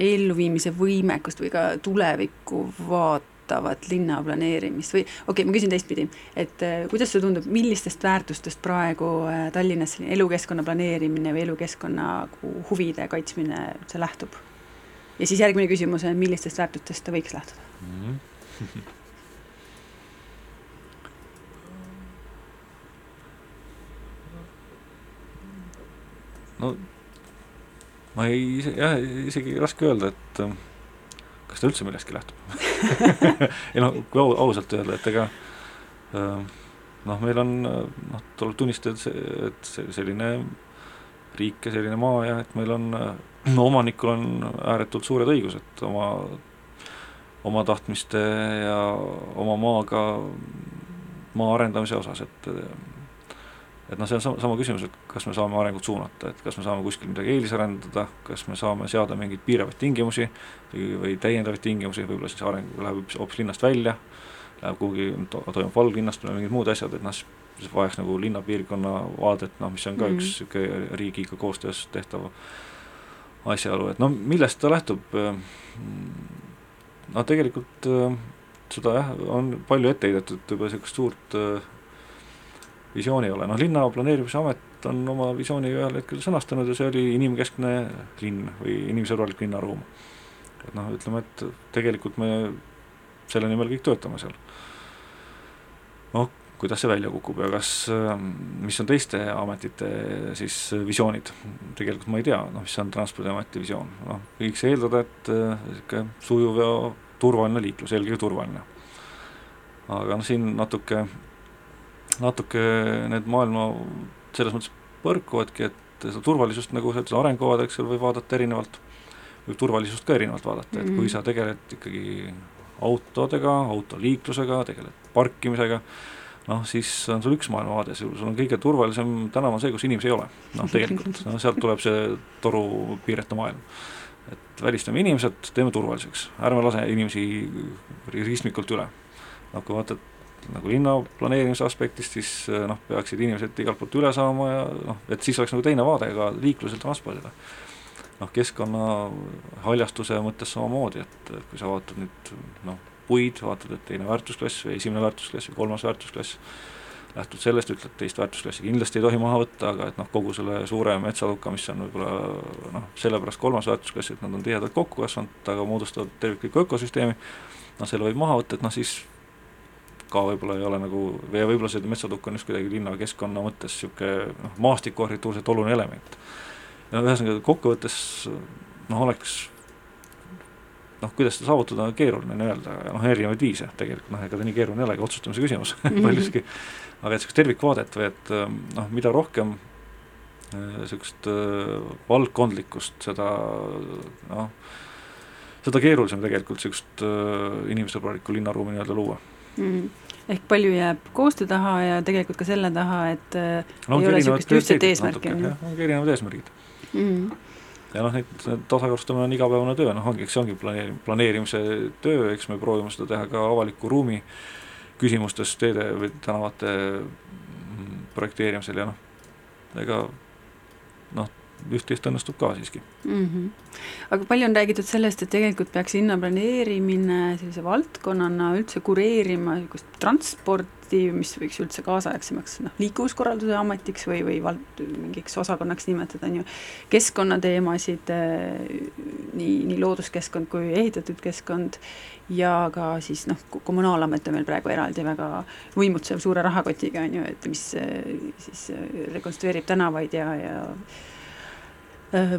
elluviimise võimekust või ka tulevikku vaatavat linnaplaneerimist või okei okay,, ma küsin teistpidi, et äh, kuidas sulle tundub, millistest väärtustest praegu äh, Tallinnas selline elukeskkonna planeerimine või elukeskkonna huvide kaitsmine üldse lähtub? Ja siis järgmine küsimus on, millistest väärtustest ta võiks lähtuda mm? -hmm. no ma ei, jah, isegi raske öelda, et äh, kas ta üldse millestki lähtub ei noh, kui au, ausalt öelda, et ega äh, noh, meil on noh, tuleb tunnistada, et see, et selline riik ja selline maa ja et meil on omanikul on ääretult suured õigused oma, oma tahtmiste ja oma maaga, maa arendamise osas, et et noh, see on sama, sama küsimus, et kas me saame arengut suunata, et kas me saame kuskil midagi eelisarendada, kas me saame seada mingeid piiravaid tingimusi või, täiendavaid tingimusi, võib-olla siis areng läheb hoopis linnast välja, läheb kuhugi to,, toimub valglinnastumine, mingid muud asjad, et noh, siis vajaks nagu linnapiirkonna vaadet, noh, mis on ka mm -hmm. üks niisugune riigiga koostöös tehtav asjaolu, et no millest ta lähtub, no tegelikult seda jah, on palju ette heidetud juba niisugust suurt äh, visiooni ei ole, noh linna planeerimise amet on oma visiooni ühel hetkel sõnastanud ja see oli inimkeskne linn või inimsõbralik linnaruum. et noh, ütleme, et tegelikult me selle nimel kõik töötame seal. noh, kuidas see välja kukub ja kas, mis on teiste ametite siis visioonid, tegelikult ma ei tea, noh, mis on Transpordiameti visioon, noh, võiks eeldada, et niisugune sujuv ja turvaline liiklus, eelkõige turvaline. aga noh, siin natuke natuke need maailma selles mõttes põrkuvadki, et seda turvalisust, nagu ütlesid, arengukavad, eks ole, võib vaadata erinevalt, võib turvalisust ka erinevalt vaadata, et kui mhm. sa tegeled ikkagi autodega, autoliiklusega, tegeled parkimisega, noh, siis on sul üks maailmavaade, sul on kõige turvalisem tänav on see, kus inimesi ei ole. noh, tegelikult, no sealt tuleb see toru piireta maailm. et välistame inimesed, teeme turvaliseks, ärme lase inimesi ristmikult üle. noh, kui vaatad nagu linna planeerimise aspektist, siis noh, peaksid inimesed igalt poolt üle saama ja noh, et siis oleks nagu teine vaade ka liiklusel, transpordile. noh, keskkonna haljastuse mõttes samamoodi, et kui sa vaatad nüüd noh, puid, vaatad, et teine väärtusklass või esimene väärtusklass või kolmas väärtusklass, lähtud sellest, ütled teist väärtusklassi kindlasti ei tohi maha võtta, aga et noh, kogu selle suure metsaluka, mis on võib-olla noh, sellepärast kolmas väärtusklass, et nad on tihedalt kokku kasvanud, aga moodustavad tervikliku ökosüsteemi, noh, selle võib maha võtta, et noh, siis ka võib-olla ei ole nagu, või võib-olla see metsatukk on just kuidagi linnakeskkonna mõttes niisugune noh, maastikuarhitektuurselt oluline element. ühesõnaga kokkuvõttes noh, oleks noh, kuidas seda saavutada, on keeruline on öelda, noh, erinevaid viise tegelikult, noh, ega ta nii keeruline ei olegi, otsustamise küsimus -hmm. paljuski, aga et niisugust tervikvaadet või et noh, mida rohkem niisugust äh, valdkondlikkust, seda noh, seda keerulisem tegelikult niisugust äh, inimsõbralikku linnaruumi nii-öelda luua mm. ehk palju jääb koostöö taha ja tegelikult ka selle taha, et äh, no, ei ole niisugust ühtset eesmärki, ongi erinevad eesmärgid mm. Ja noh, neid, tasakaalustamine on igapäevane töö, noh ongi, eks see ongi planeeri-, planeerimise töö, eks me proovime seda teha ka avaliku ruumi küsimustes, teede või tänavate mm, projekteerimisel ja noh, ega noh, üht-teist õnnestub ka siiski mm. -hmm. aga palju on räägitud sellest, et tegelikult peaks linnaplaneerimine sellise valdkonnana üldse kureerima niisugust transporti, mis võiks üldse kaasaegsemaks noh, liikuvuskorralduse ametiks või, või vald-, mingiks osakonnaks nimetada, on ju, keskkonnateemasid, nii, nii looduskeskkond kui ehitatud keskkond ja ka siis noh, kommunaalamet on meil praegu eraldi väga võimutsev suure rahakotiga, on ju, et mis siis rekonstrueerib tänavaid ja, ja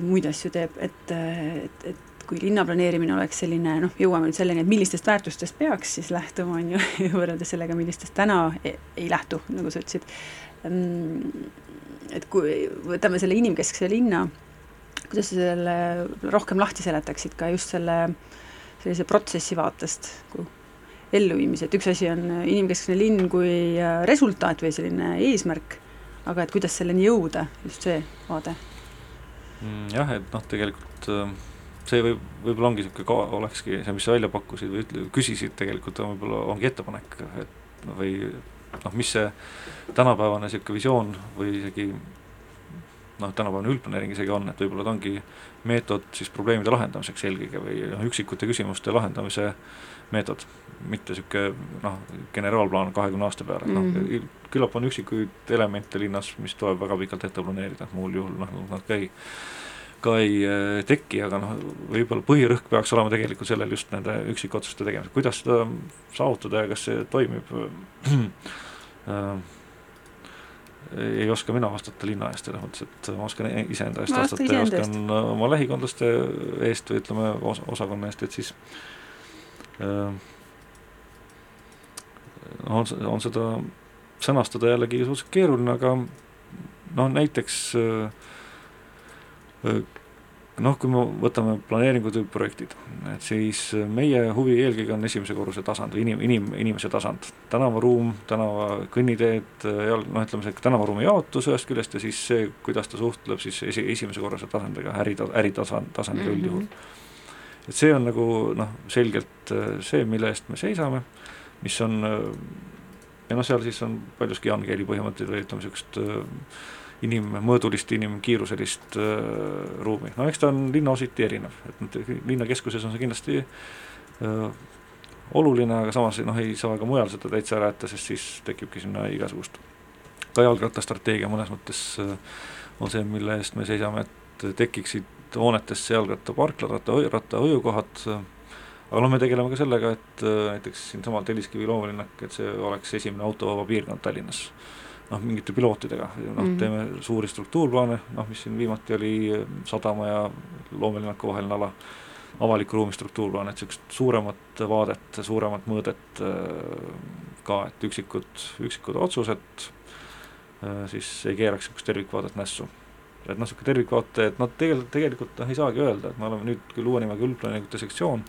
muid asju teeb, et, et, et kui linnaplaneerimine oleks selline noh, jõuame nüüd selleni, et millistest väärtustest peaks siis lähtuma, on ju, võrreldes sellega, millistest täna ei, ei lähtu, nagu sa ütlesid. et kui võtame selle inimkeskse linna, kuidas sa selle rohkem lahti seletaksid ka just selle sellise protsessi vaatest, elluviimise, et üks asi on inimkeskne linn kui resultaat või selline eesmärk, aga et kuidas selleni jõuda, just see vaade mm,. jah, et noh, tegelikult äh, see võib, võib-olla ongi niisugune ka, olekski see, mis sa välja pakkusid või ütle, küsisid tegelikult, võib-olla ongi ettepanek, et noh, või noh, mis see tänapäevane niisugune visioon või isegi noh, tänapäevane üldplaneering isegi on, et võib-olla ta ongi meetod siis probleemide lahendamiseks eelkõige või noh, üksikute küsimuste lahendamise meetod, mitte niisugune noh, generaalplaan kahekümne aasta peale mm, -hmm. noh mhm. küllap on üksikuid elemente linnas, mis tuleb väga pikalt ette planeerida, muul juhul noh, nad ka ei ka ei äh, teki, aga noh, võib-olla põhirõhk peaks olema tegelikult sellel just nende üksikotsuste tegemisel, kuidas seda saavutada ja kas see toimib? Äh, ei oska mina vastata linna eest, selles mõttes, et ma oskan iseenda eest vastata ja oskan oma lähikondlaste eest või ütleme, os-, osakonna eest, et siis äh, on, on seda sõnastada jällegi suhteliselt keeruline, aga noh, näiteks äh, äh noh, kui me võtame planeeringu tüüpprojektid, et siis meie huvi eelkõige on esimese korruse tasand või inim, inim, inimese tasand. tänavaruum, tänava kõnniteed, jalg, noh, ütleme see tänavaruumi jaotus ühest küljest ja siis see, kuidas ta suhtleb siis esi, esimese korruse tasandiga, äri, äritasand, tasandiga mm -hmm. üldjuhul. et see on nagu noh, selgelt see, mille eest me seisame, mis on ja noh, seal siis on paljuski Jan Keeli põhimõtteid või ütleme, niisugust inimmõõdulist, inimkiiruselist äh, ruumi, no eks ta on linnaositi erinev, et linnakeskuses on see kindlasti äh, oluline, aga samas noh, ei saa ka mujal seda täitsa ära jätta, sest siis tekibki sinna igasugust ka jalgrattastrateegia mõnes mõttes äh, on see, mille eest me seisame, et tekiksid hoonetesse jalgrattaparklad, ratta, rattahoiukohad, aga noh, me tegeleme ka sellega, et äh, näiteks siinsamal Telliskivi loomalinnak, et see oleks esimene autovaba piirkond Tallinnas noh, mingite pilootidega, noh mm -hmm. teeme suuri struktuurplaane, noh mis siin viimati oli eh, sadama ja loomelinnaku vaheline ala, avaliku ruumi struktuurplaan, et niisugust suuremat vaadet, suuremat mõõdet eh, ka, et üksikud, üksikud otsused eh, siis ei keeraks niisugust tervikvaadet nässu. et noh, niisugune tervikvaate, et noh, tegelikult, tegelikult noh, ei saagi öelda, et me oleme nüüd küll uue nimega üldplaneeringute sektsioon,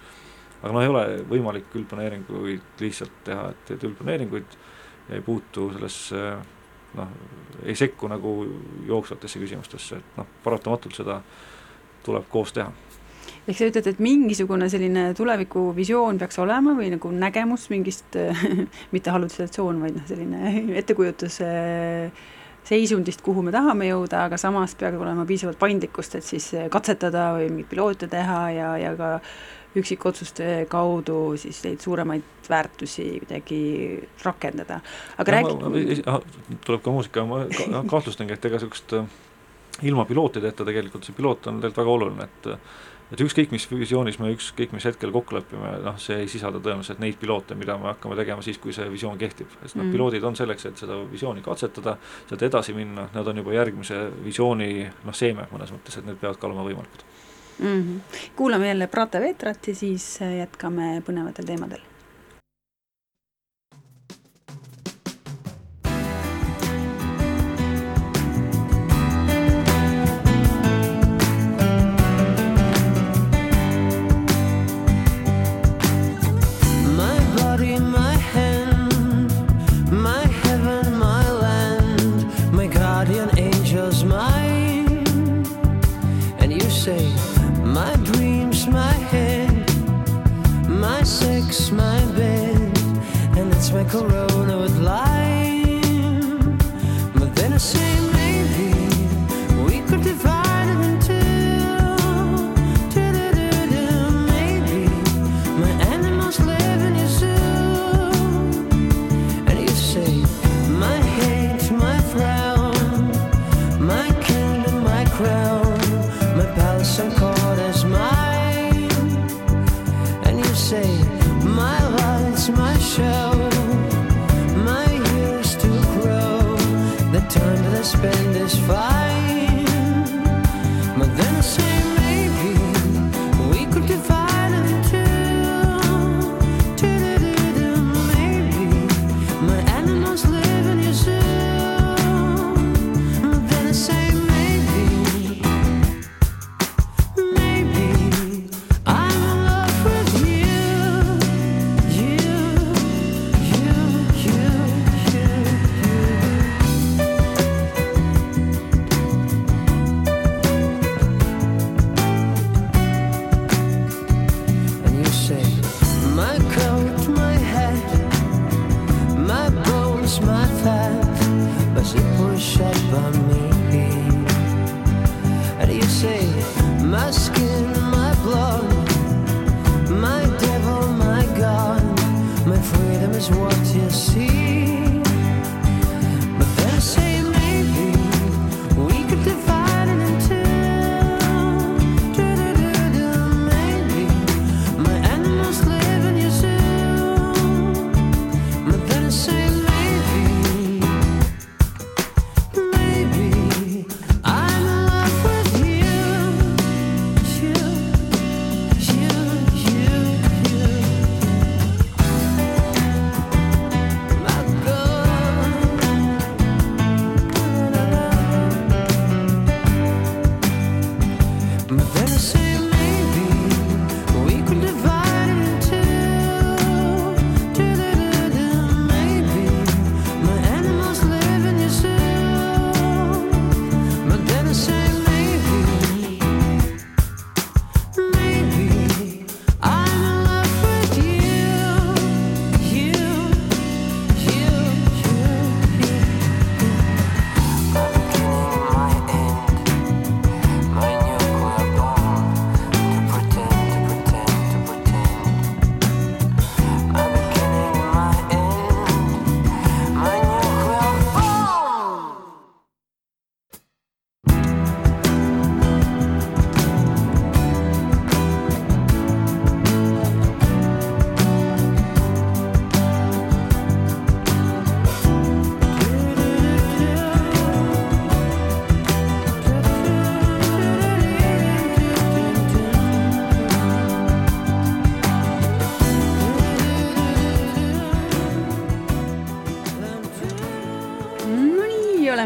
aga noh, ei ole võimalik üldplaneeringuid lihtsalt teha, et, et üldplaneeringuid ei puutu sellesse noh, ei sekku nagu jooksvatesse küsimustesse, et noh, paratamatult seda tuleb koos teha. Ehk sa ütled, et mingisugune selline tulevikuvisioon peaks olema või nagu nägemus mingist mitte hallutsinatsioon, vaid noh, selline ettekujutus seisundist, kuhu me tahame jõuda, aga samas peab olema piisavalt paindlikkust, et siis katsetada või mingeid piloote teha ja, ja ka üksikotsuste kaudu siis neid suuremaid väärtusi kuidagi rakendada, aga no, räägi ah, tuleb ka muusika, ma kahtlustangi, et ega niisugust äh, ilma pilootideta tegelikult see piloot on tegelikult väga oluline, et et ükskõik, mis visioonis me ükskõik mis hetkel kokku lepime, noh, see ei sisalda tõenäoliselt neid piloote, mida me hakkame tegema siis, kui see visioon kehtib. sest noh mm., piloodid on selleks, et seda visiooni katsetada, sealt edasi minna, nad on juba järgmise visiooni noh, seeme mõnes mõttes, et need peavad ka olema võimalikud mm. -hmm. kuulame jälle Prate Vetrat ja siis jätkame põnevatel teemadel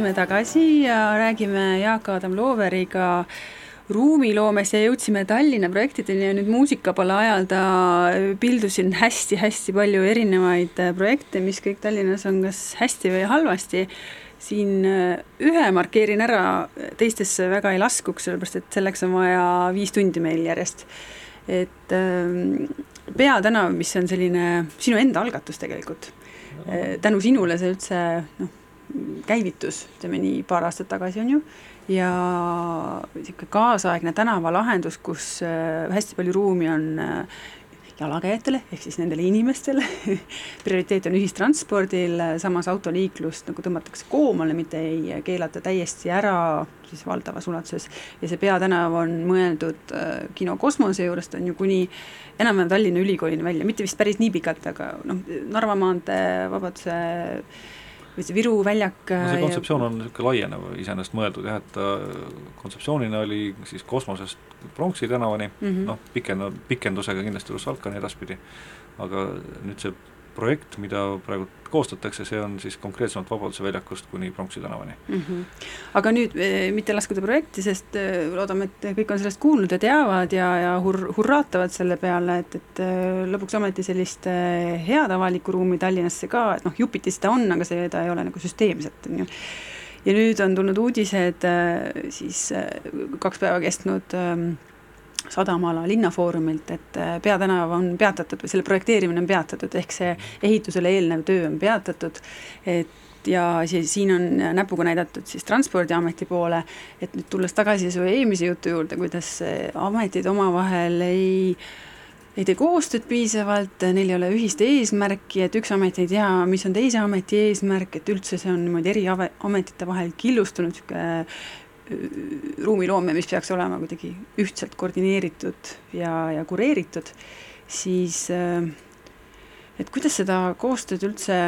oleme tagasi ja räägime Jaak-Adam Looveriga ruumiloomest ja jõudsime Tallinna projektideni ja nüüd muusikapala ajal ta pildusin hästi-hästi palju erinevaid äh, projekte, mis kõik Tallinnas on kas hästi või halvasti. siin äh, ühe markeerin ära, teistesse väga ei laskuks, sellepärast et selleks on vaja viis tundi meil järjest. et ähm, Peatänav, mis on selline sinu enda algatus tegelikult, tänu sinule see üldse noh, käivitus, ütleme nii, paar aastat tagasi, on ju, ja niisugune kaasaegne tänavalahendus, kus äh, hästi palju ruumi on äh, jalakäijatele, ehk siis nendele inimestele. Prioriteet on ühistranspordil, samas autoliiklust nagu tõmmatakse koomale, mitte ei keelata täiesti ära siis valdavas ulatuses. ja see peatänav on mõeldud äh, kino Kosmose juurest, on ju kuni enam-vähem Tallinna Ülikoolini välja, mitte vist päris nii pikalt, aga noh, Narva maantee, Vabaduse või see Viru väljak no see ja- kontseptsioon on niisugune laienev iseenesest mõeldud jah, et ta kontseptsioonina oli siis kosmosest Pronksi tänavani mm. -hmm. noh, pikenda, pikendusega kindlasti Russalkani edaspidi, aga nüüd see projekt, mida praegu koostatakse, see on siis konkreetsemalt Vabaduse väljakust kuni Pronksi tänavani. mm. -hmm. aga nüüd eh, mitte laskuda projekti, sest eh, loodame, et kõik on sellest kuulnud ja teavad ja, ja hur-, hurraatavad selle peale, et, et eh, lõpuks ometi sellist head avalikku ruumi Tallinnasse ka, et noh, jupiti seda on, aga seda ei ole nagu süsteemselt, on ju. ja nüüd on tulnud uudised siis kaks päeva kestnud eh, Sadamaala linnafoorumilt, et eh, peatänav on peatatud või selle projekteerimine on peatatud, ehk see ehitusele eelnev töö on peatatud, et ja siis siin on näpuga näidatud siis Transpordiameti poole, et nüüd tulles tagasi su eelmise jutu juurde, kuidas eh, ametid omavahel ei ei tee koostööd piisavalt, neil ei ole ühist eesmärki, et üks amet ei tea, mis on teise ameti eesmärk, et üldse see on niimoodi eri ametite vahel killustunud, niisugune ruumiloome, mis peaks olema kuidagi ühtselt koordineeritud ja, ja kureeritud, siis äh, et kuidas seda koostööd üldse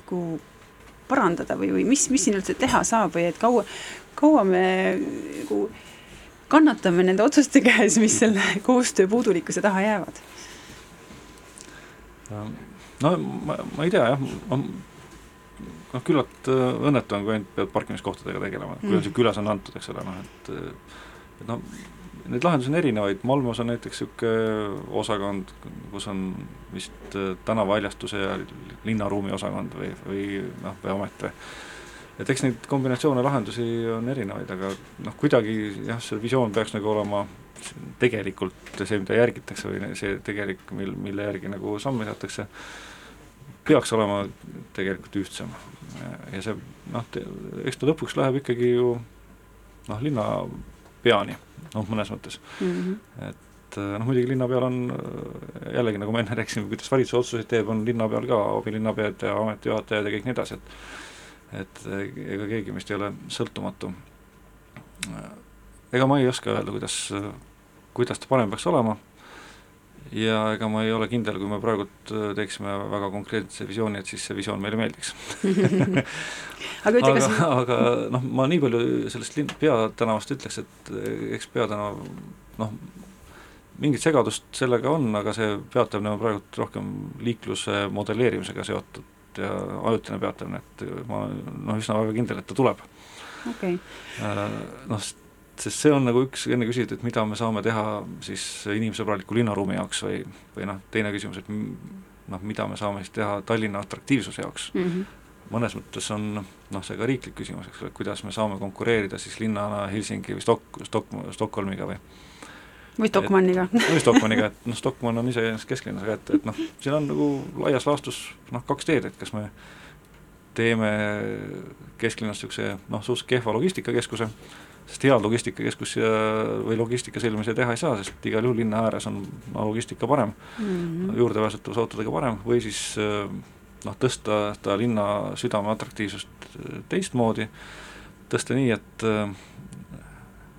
nagu parandada või, või mis, mis siin üldse teha saab või et kaua, kaua me nagu kannatame nende otsuste käes, mis selle koostöö puudulikkuse taha jäävad? no ma, ma ei tea jah, noh, küllalt äh, õnnetu on, kui ainult pead parkimiskohtadega tegelema, kui on see külas on antud, eks ole, noh et et noh, neid lahendusi on erinevaid, Malmos on näiteks niisugune osakond, kus on vist äh, tänavaaljastuse ja linnaruumi osakond või, või noh, või amet või et eks neid kombinatsioone lahendusi on erinevaid, aga noh, kuidagi jah, see visioon peaks nagu olema tegelikult see, mida järgitakse või see tegelik, mil, mille järgi nagu samme seatakse, peaks olema tegelikult ühtsem ja see noh, eks ta lõpuks läheb ikkagi ju noh, linnapeani, noh mõnes mõttes mm. -hmm. et noh, muidugi linnapeal on jällegi, nagu ma enne rääkisin, kuidas valitsus otsuseid teeb, on linnapeal ka abilinnapead ja ametijuhatajad ja kõik nii edasi, et et ega keegi meist ei ole sõltumatu. ega ma ei oska öelda, kuidas, kuidas ta parem peaks olema ja ega ma ei ole kindel, kui me praegult äh, teeksime väga konkreetse visiooni, et siis see visioon meile meeldiks. Aga ütle, kas aga, aga noh, ma nii palju sellest linn-, peatänavast ütleks, et äh, eks peatänav noh, mingit segadust sellega on, aga see peatamine on praegult rohkem liikluse modelleerimisega seotud ja ajutine peatamine, et ma noh, üsna väga kindel, et ta tuleb. Okay.. Äh, noh, sest see on nagu üks, enne küsiti, et mida me saame teha siis inimsõbraliku linnaruumi jaoks või, või noh, teine küsimus, et noh, mida me saame siis teha Tallinna atraktiivsuse jaoks mm. -hmm. mõnes mõttes on noh, see ka riiklik küsimus, eks ole, et kuidas me saame konkureerida siis linnana Helsingi või Stok-, Stok-, Stockholmiga või või Stockmanniga. või Stockmanniga, et noh, Stockmann on iseenesest kesklinnas, aga et, et noh, siin on nagu laias laastus noh, kaks teed, et kas me teeme kesklinnas niisuguse noh, suhteliselt kehva logistikakeskuse, sest head logistikakeskus või logistika sõlmimise teha ei saa, sest igal juhul linna ääres on logistika parem mm -hmm., juurdepääsetavus autodega parem, või siis noh, tõsta seda linna südame atraktiivsust teistmoodi, tõsta nii, et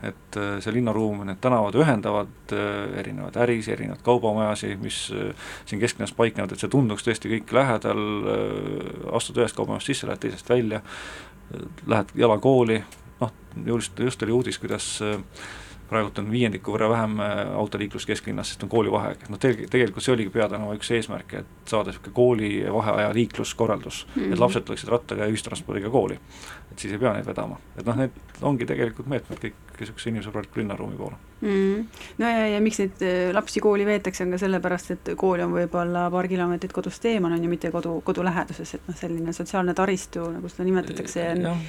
et see linnaruum, need tänavad ühendavad erinevaid äris, erinevaid kaubamajasi, mis siin kesklinnas paiknevad, et see tunduks tõesti kõik lähedal, astud ühest kaubamajast sisse, lähed teisest välja, lähed jala kooli, just, just oli uudis, kuidas äh, praegult on viiendiku võrra vähem äh, autoliiklust kesklinnas, sest on koolivaheaeg, noh teg-, tegelikult see oligi peatänava üks eesmärke, et saada niisugune koolivaheaja liikluskorraldus mm, -hmm. et lapsed tuleksid rattaga ja ühistranspordiga kooli. et siis ei pea neid vedama, et noh, need ongi tegelikult meetmed kõik niisuguse inimsõbraliku linnaruumi poole mm. -hmm. no ja, ja miks neid äh, lapsi kooli veetakse, on ka sellepärast, et kool on võib-olla paar kilomeetrit kodust eemal, on ju, mitte kodu, kodu läheduses, et noh, selline sotsiaalne taristu, nagu seda nimetatakse, on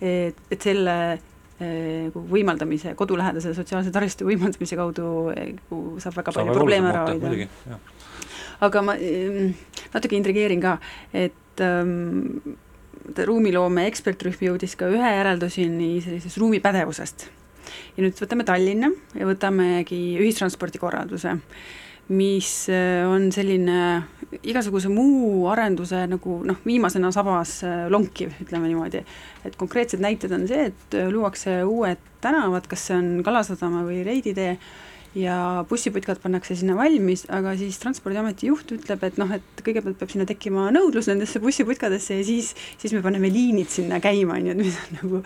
et, et selle võimaldamise, kodulähedase sotsiaalse taristu võimaldamise kaudu eh, saab väga saab palju probleeme ära hoida. aga ma natuke intrigeerin ka, et ähm, ruumiloome ekspertrühm jõudis ka ühe järelduseni sellisest ruumipädevusest. ja nüüd võtame Tallinna ja võtamegi ühistranspordikorralduse mis äh, on selline igasuguse muu arenduse nagu noh, viimasena sabas äh, lonkiv, ütleme niimoodi. et konkreetsed näited on see, et äh, luuakse uued tänavad, kas see on Kalasadama või Reidi tee, ja bussiputkad pannakse sinna valmis, aga siis Transpordiameti juht ütleb, et noh, et kõigepealt peab sinna tekkima nõudlus nendesse bussiputkadesse ja siis, siis me paneme liinid sinna käima, on ju, et mis on nagu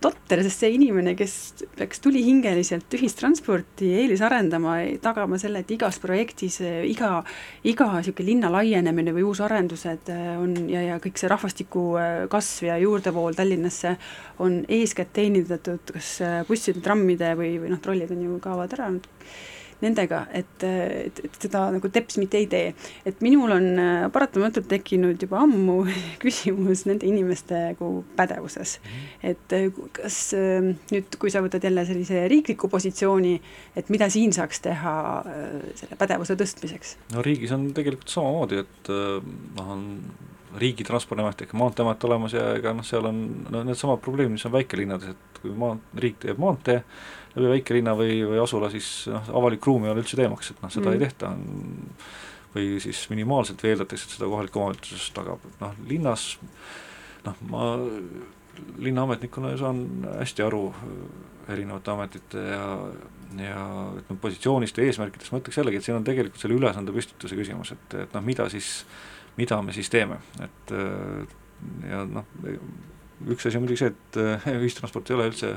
totter, sest see inimene, kes peaks tulihingeliselt ühistransporti eelis arendama, tagama selle, et igas projektis iga, iga niisugune linna laienemine või uusarendused äh, on ja, ja kõik see rahvastiku äh, kasv ja juurdevool Tallinnasse on eeskätt teenindatud kas busside, trammide või, või noh, trollid on ju, kaovad ära. nüüd nendega, et, et, et seda nagu teps mitte ei tee. et minul on äh, paratamatult tekkinud juba ammu küsimus nende inimeste nagu pädevuses. Mhm. et äh, kas äh, nüüd, kui sa võtad jälle sellise riikliku positsiooni, et mida siin saaks teha selle pädevuse tõstmiseks? no riigis on tegelikult samamoodi, et noh, on riigi transpordiamet ehk Maanteeamet olemas ja ega noh, seal on no needsamad probleemid, mis on väikelinnades, et kui maa, riik teeb maantee, läbi väikelinna või, või asula, siis noh, avalik ruum ei ole üldse teemaks, et noh, seda mm. ei tehta, või siis minimaalselt veeldatakse, et seda kohalik omavalitsus tagab, et noh, linnas noh, ma linnaametnikuna saan hästi aru erinevate ametite ja, ja ütleme, positsioonist ja eesmärkidest, ma ütleks jällegi, et siin on tegelikult selle ülesande püstituse küsimus, et, et noh, mida siis, mida me siis teeme, et ja noh, üks asi on muidugi see, et ühistransport ei ole üldse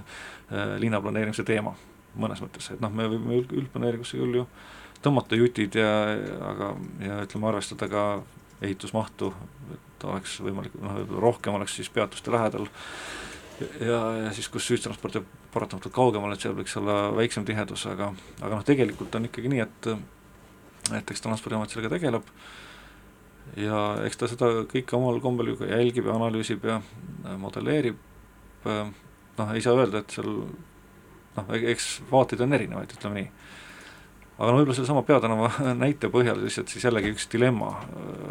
Äh, linnaplaneerimise teema mõnes mõttes, et noh, me võime üldplaneeringusse küll ju tõmmata jutid ja, aga, ja ütleme, arvestada ka ehitusmahtu, et oleks võimalik, noh, rohkem oleks siis peatuste lähedal. Ja, ja siis, kus ühistransport jääb paratamatult kaugemale, et seal võiks olla väiksem tihedus, aga, aga noh, tegelikult on ikkagi nii, et et eks Transpordiamet sellega tegeleb ja eks ta seda kõike omal kombel ju ka jälgib ja analüüsib ja modelleerib äh,, noh, ei saa öelda, et seal noh, eks vaateid on erinevaid, ütleme nii. aga no võib-olla sellesama Peatänava näite põhjal lihtsalt siis jällegi üks dilemma,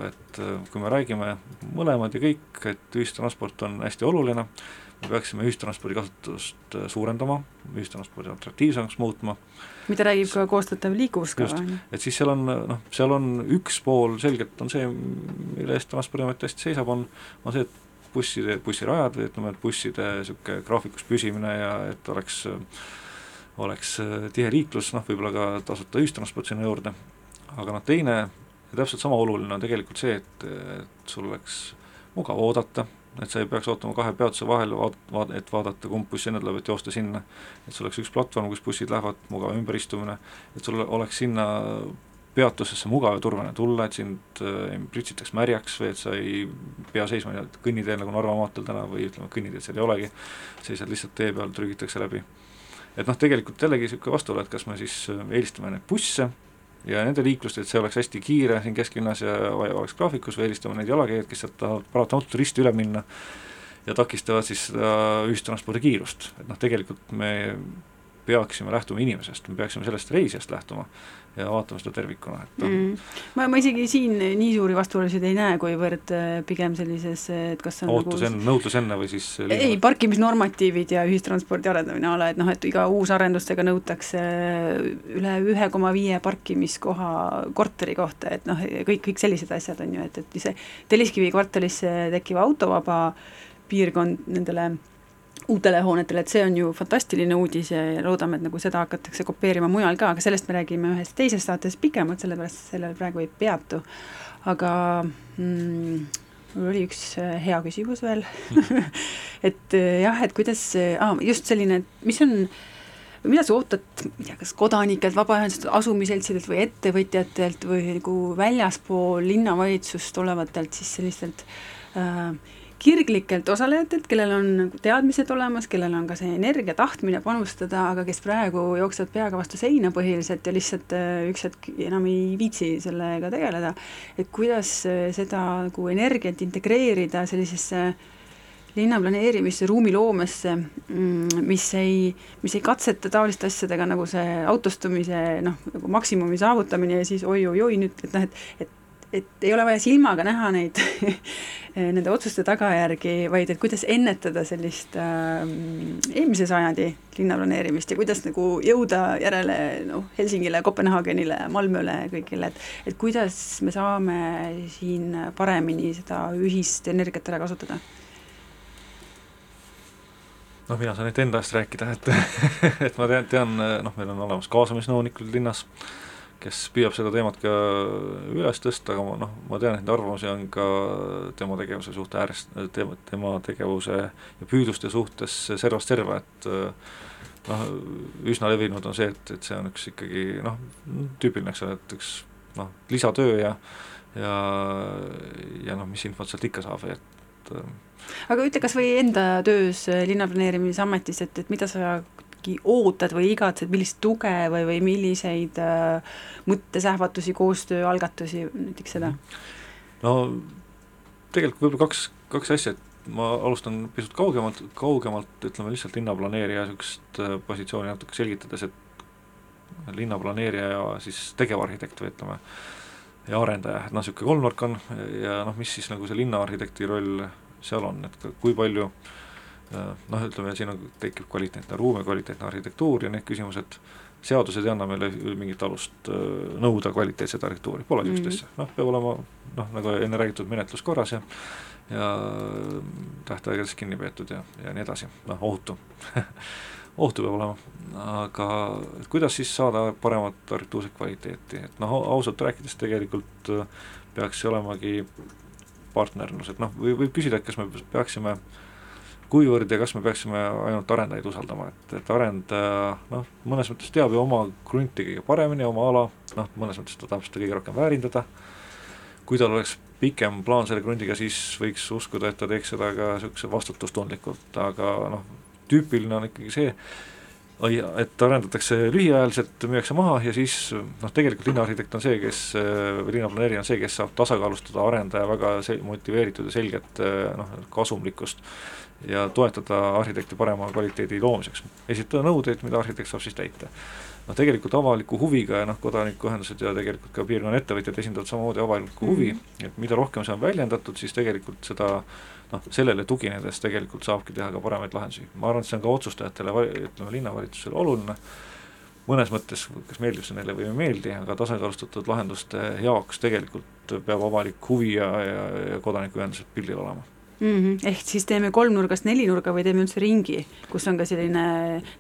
et äh, kui me räägime mõlemad ja kõik, et ühistransport on hästi oluline, me peaksime ühistranspordi kasutust äh, suurendama, ühistranspordi atraktiivsemaks muutma, mida räägib ka koostatav liikuvuskava, et siis seal on noh, seal on üks pool selgelt on see, mille eest Transpordiamet hästi seisab, on, on see, et busside, bussirajad või ütleme, et busside niisugune graafikus püsimine ja et oleks oleks tihe liiklus, noh võib-olla ka tasuta ühistransport sinna juurde, aga noh, teine ja täpselt sama oluline on tegelikult see, et, et sul oleks mugav oodata, et sa ei peaks ootama kahe peatuse vahel, vaat-, vaat-, et vaadata, kumb buss enne tuleb, et joosta sinna. et sul oleks üks platvorm, kus bussid lähevad, mugav ümberistumine, et sul oleks sinna peatusesse mugav ja turvaline tulla, et sind ei pritsitaks märjaks või et sa ei pea seisma kõnniteel nagu Narva maanteel täna või ütleme, kõnniteed seal ei olegi, seisad lihtsalt tee peal, trügitakse läbi. et noh, tegelikult jällegi niisugune vastuolu, et kas me siis eelistame neid busse ja nende liiklust, et see oleks hästi kiire siin kesklinnas ja oleks graafikus või eelistame neid jalakäijaid, kes sealt tahavad paratamatult risti üle minna ja takistavad siis seda ühistranspordi kiirust, et noh, tegelikult me peaksime lähtuma inimesest, me peaksime sellest reisijast lähtuma ja vaatama seda tervikuna, et mm. ma, ma isegi siin nii suuri vastuolusid ei näe, kuivõrd pigem sellises, et kas on ootus nagu... enne, nõudlus enne või siis ei, parkimisnormatiivid ja ühistranspordi arendamine ole, et noh, et iga uusarendustega nõutakse üle ühe koma viie parkimiskoha korteri kohta, et noh, kõik, kõik sellised asjad on ju, et, et see Telliskivi kvartalisse tekkiva autovaba piirkond nendele uutele hoonetele, et see on ju fantastiline uudis ja loodame, et nagu seda hakatakse kopeerima mujal ka, aga sellest me räägime ühes teises saates pikemalt, sellepärast sellel praegu ei peatu. aga mm, mul oli üks hea küsimus veel et jah, et kuidas ah,, just selline, mis on mida sa ootad, ma ei tea, kas kodanikelt, vabaühendustelt, asumiseltsidelt või ettevõtjatelt või nagu väljaspool linnavalitsust olevatelt siis sellistelt äh, kirglikelt osalejatelt, kellel on nagu teadmised olemas, kellel on ka see energia, tahtmine panustada, aga kes praegu jooksevad peaga vastu seina põhiliselt ja lihtsalt üks hetk enam ei viitsi sellega tegeleda, et kuidas seda nagu energiat integreerida sellisesse linnaplaneerimisse, ruumiloomesse, mis ei, mis ei katseta taoliste asjadega nagu see autostumise noh, nagu maksimumi saavutamine ja siis oi-oi-oi nüüd, et noh, et, et et ei ole vaja silmaga näha neid nende otsuste tagajärgi, vaid et kuidas ennetada sellist äh, eelmise sajandi linnaplaneerimist ja kuidas nagu jõuda järele noh, Helsingile, Kopenhaagenile, Malmöle, kõigile, et et kuidas me saame siin paremini seda ühist energiat ära kasutada? Noh, mina saan nüüd enda eest rääkida, et et ma tean, tean noh, meil on olemas kaasamisnõunikud linnas, kes püüab seda teemat ka üles tõsta, aga ma noh, ma tean, et neid arvamusi on ka tema tegevuse suhte äärest, tema, tema tegevuse ja püüdluste suhtes servast serva, et noh, üsna levinud on see, et, et see on üks ikkagi noh, tüüpiline, eks ole, et üks noh, lisatöö ja ja, ja noh, mis infot sealt ikka saab, et aga ütle kas või enda töös linnaplaneerimisametis, et, et mida sa ootad või igatsed, millist tuge või, või milliseid äh, mõttesähvatusi, koostööalgatusi, näiteks seda? no tegelikult võib-olla kaks, kaks asja, et ma alustan pisut kaugemalt, kaugemalt ütleme lihtsalt linnaplaneerija niisugust äh, positsiooni natuke selgitades, et linnaplaneerija ja siis tegevarhitekt või ütleme, ja arendaja, et noh, niisugune kolmnurk on ja noh, mis siis nagu see linnaarhitekti roll seal on, et kui palju noh, ütleme siin on, tekib kvaliteetne ruum ja kvaliteetne arhitektuur ja need küsimused, seadused ei anna meile mingit alust nõuda kvaliteetset arhitektuuri, pole niisugust mm -hmm. asja, noh, peab olema noh, nagu enne räägitud, menetlus korras ja ja tähtaegadest kinni peetud ja, ja nii edasi, noh, ohutu. Ohutu peab olema, aga kuidas siis saada paremat arhitektuurset kvaliteeti, et noh, ausalt rääkides tegelikult peaks see olemagi partnerlus, et noh, või võib küsida, et kas me peaksime kuivõrd ja kas me peaksime ainult arendajaid usaldama, et, et arendaja noh, mõnes mõttes teab ju oma krunti kõige paremini, oma ala, noh, mõnes mõttes ta tahab seda kõige rohkem väärindada, kui tal oleks pikem plaan selle krundiga, siis võiks uskuda, et ta teeks seda ka niisuguse vastutustundlikult, aga noh, tüüpiline on ikkagi see, et arendatakse lühiajaliselt, müüakse maha ja siis noh, tegelikult linnaarhitekt on see, kes, või linnaplaneerija on see, kes saab tasakaalustada arendaja väga se-, motiveeritud ja selget noh, kasumlikkust ja toetada arhitekti parema kvaliteedi loomiseks, esitada nõudeid, mida arhitekt saab siis täita. noh, tegelikult avaliku huviga ja noh, kodanikuühendused ja tegelikult ka piirkonna ettevõtjad esindavad samamoodi avalikku huvi mm, -hmm. et mida rohkem see on väljendatud, siis tegelikult seda noh, sellele tuginedes tegelikult saabki teha ka paremaid lahendusi. ma arvan, et see on ka otsustajatele, ütleme linnavalitsusele oluline, mõnes mõttes, kas meeldib see neile või ei meeldi, aga tasakaalustatud lahenduste jaoks tegelikult peab avalik huvi ja, ja, ja kodanikuühendused pildil olema mm. -hmm. ehk siis teeme kolmnurgast nelinurga või teeme üldse ringi, kus on ka selline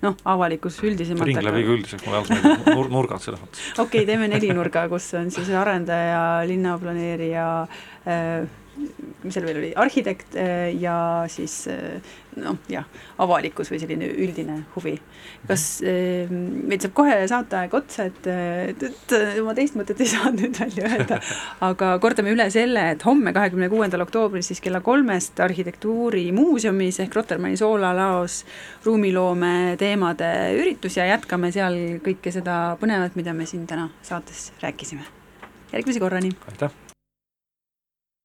noh, avalikkus üldisemalt ring läbi ka üldiseks, mulle jaoks meeldivad nur-, nurgad selles mõttes. okei okay,, teeme nelinurga, kus on siis arendaja, linnaplaneerija äh,, mis seal veel oli, arhitekt äh, ja siis äh, noh, jah, avalikkus või selline üldine huvi. kas äh, meid saab kohe saateaeg otsa, et, et, et ma teist mõtet ei saanud nüüd välja öelda, aga kordame üle selle, et homme, kahekümne kuuendal oktoobril siis kella kolmest Arhitektuurimuuseumis ehk Rotermanni soolalaos ruumiloome teemade üritus ja jätkame seal kõike seda põnevat, mida me siin täna saates rääkisime. järgmise korrani! aitäh!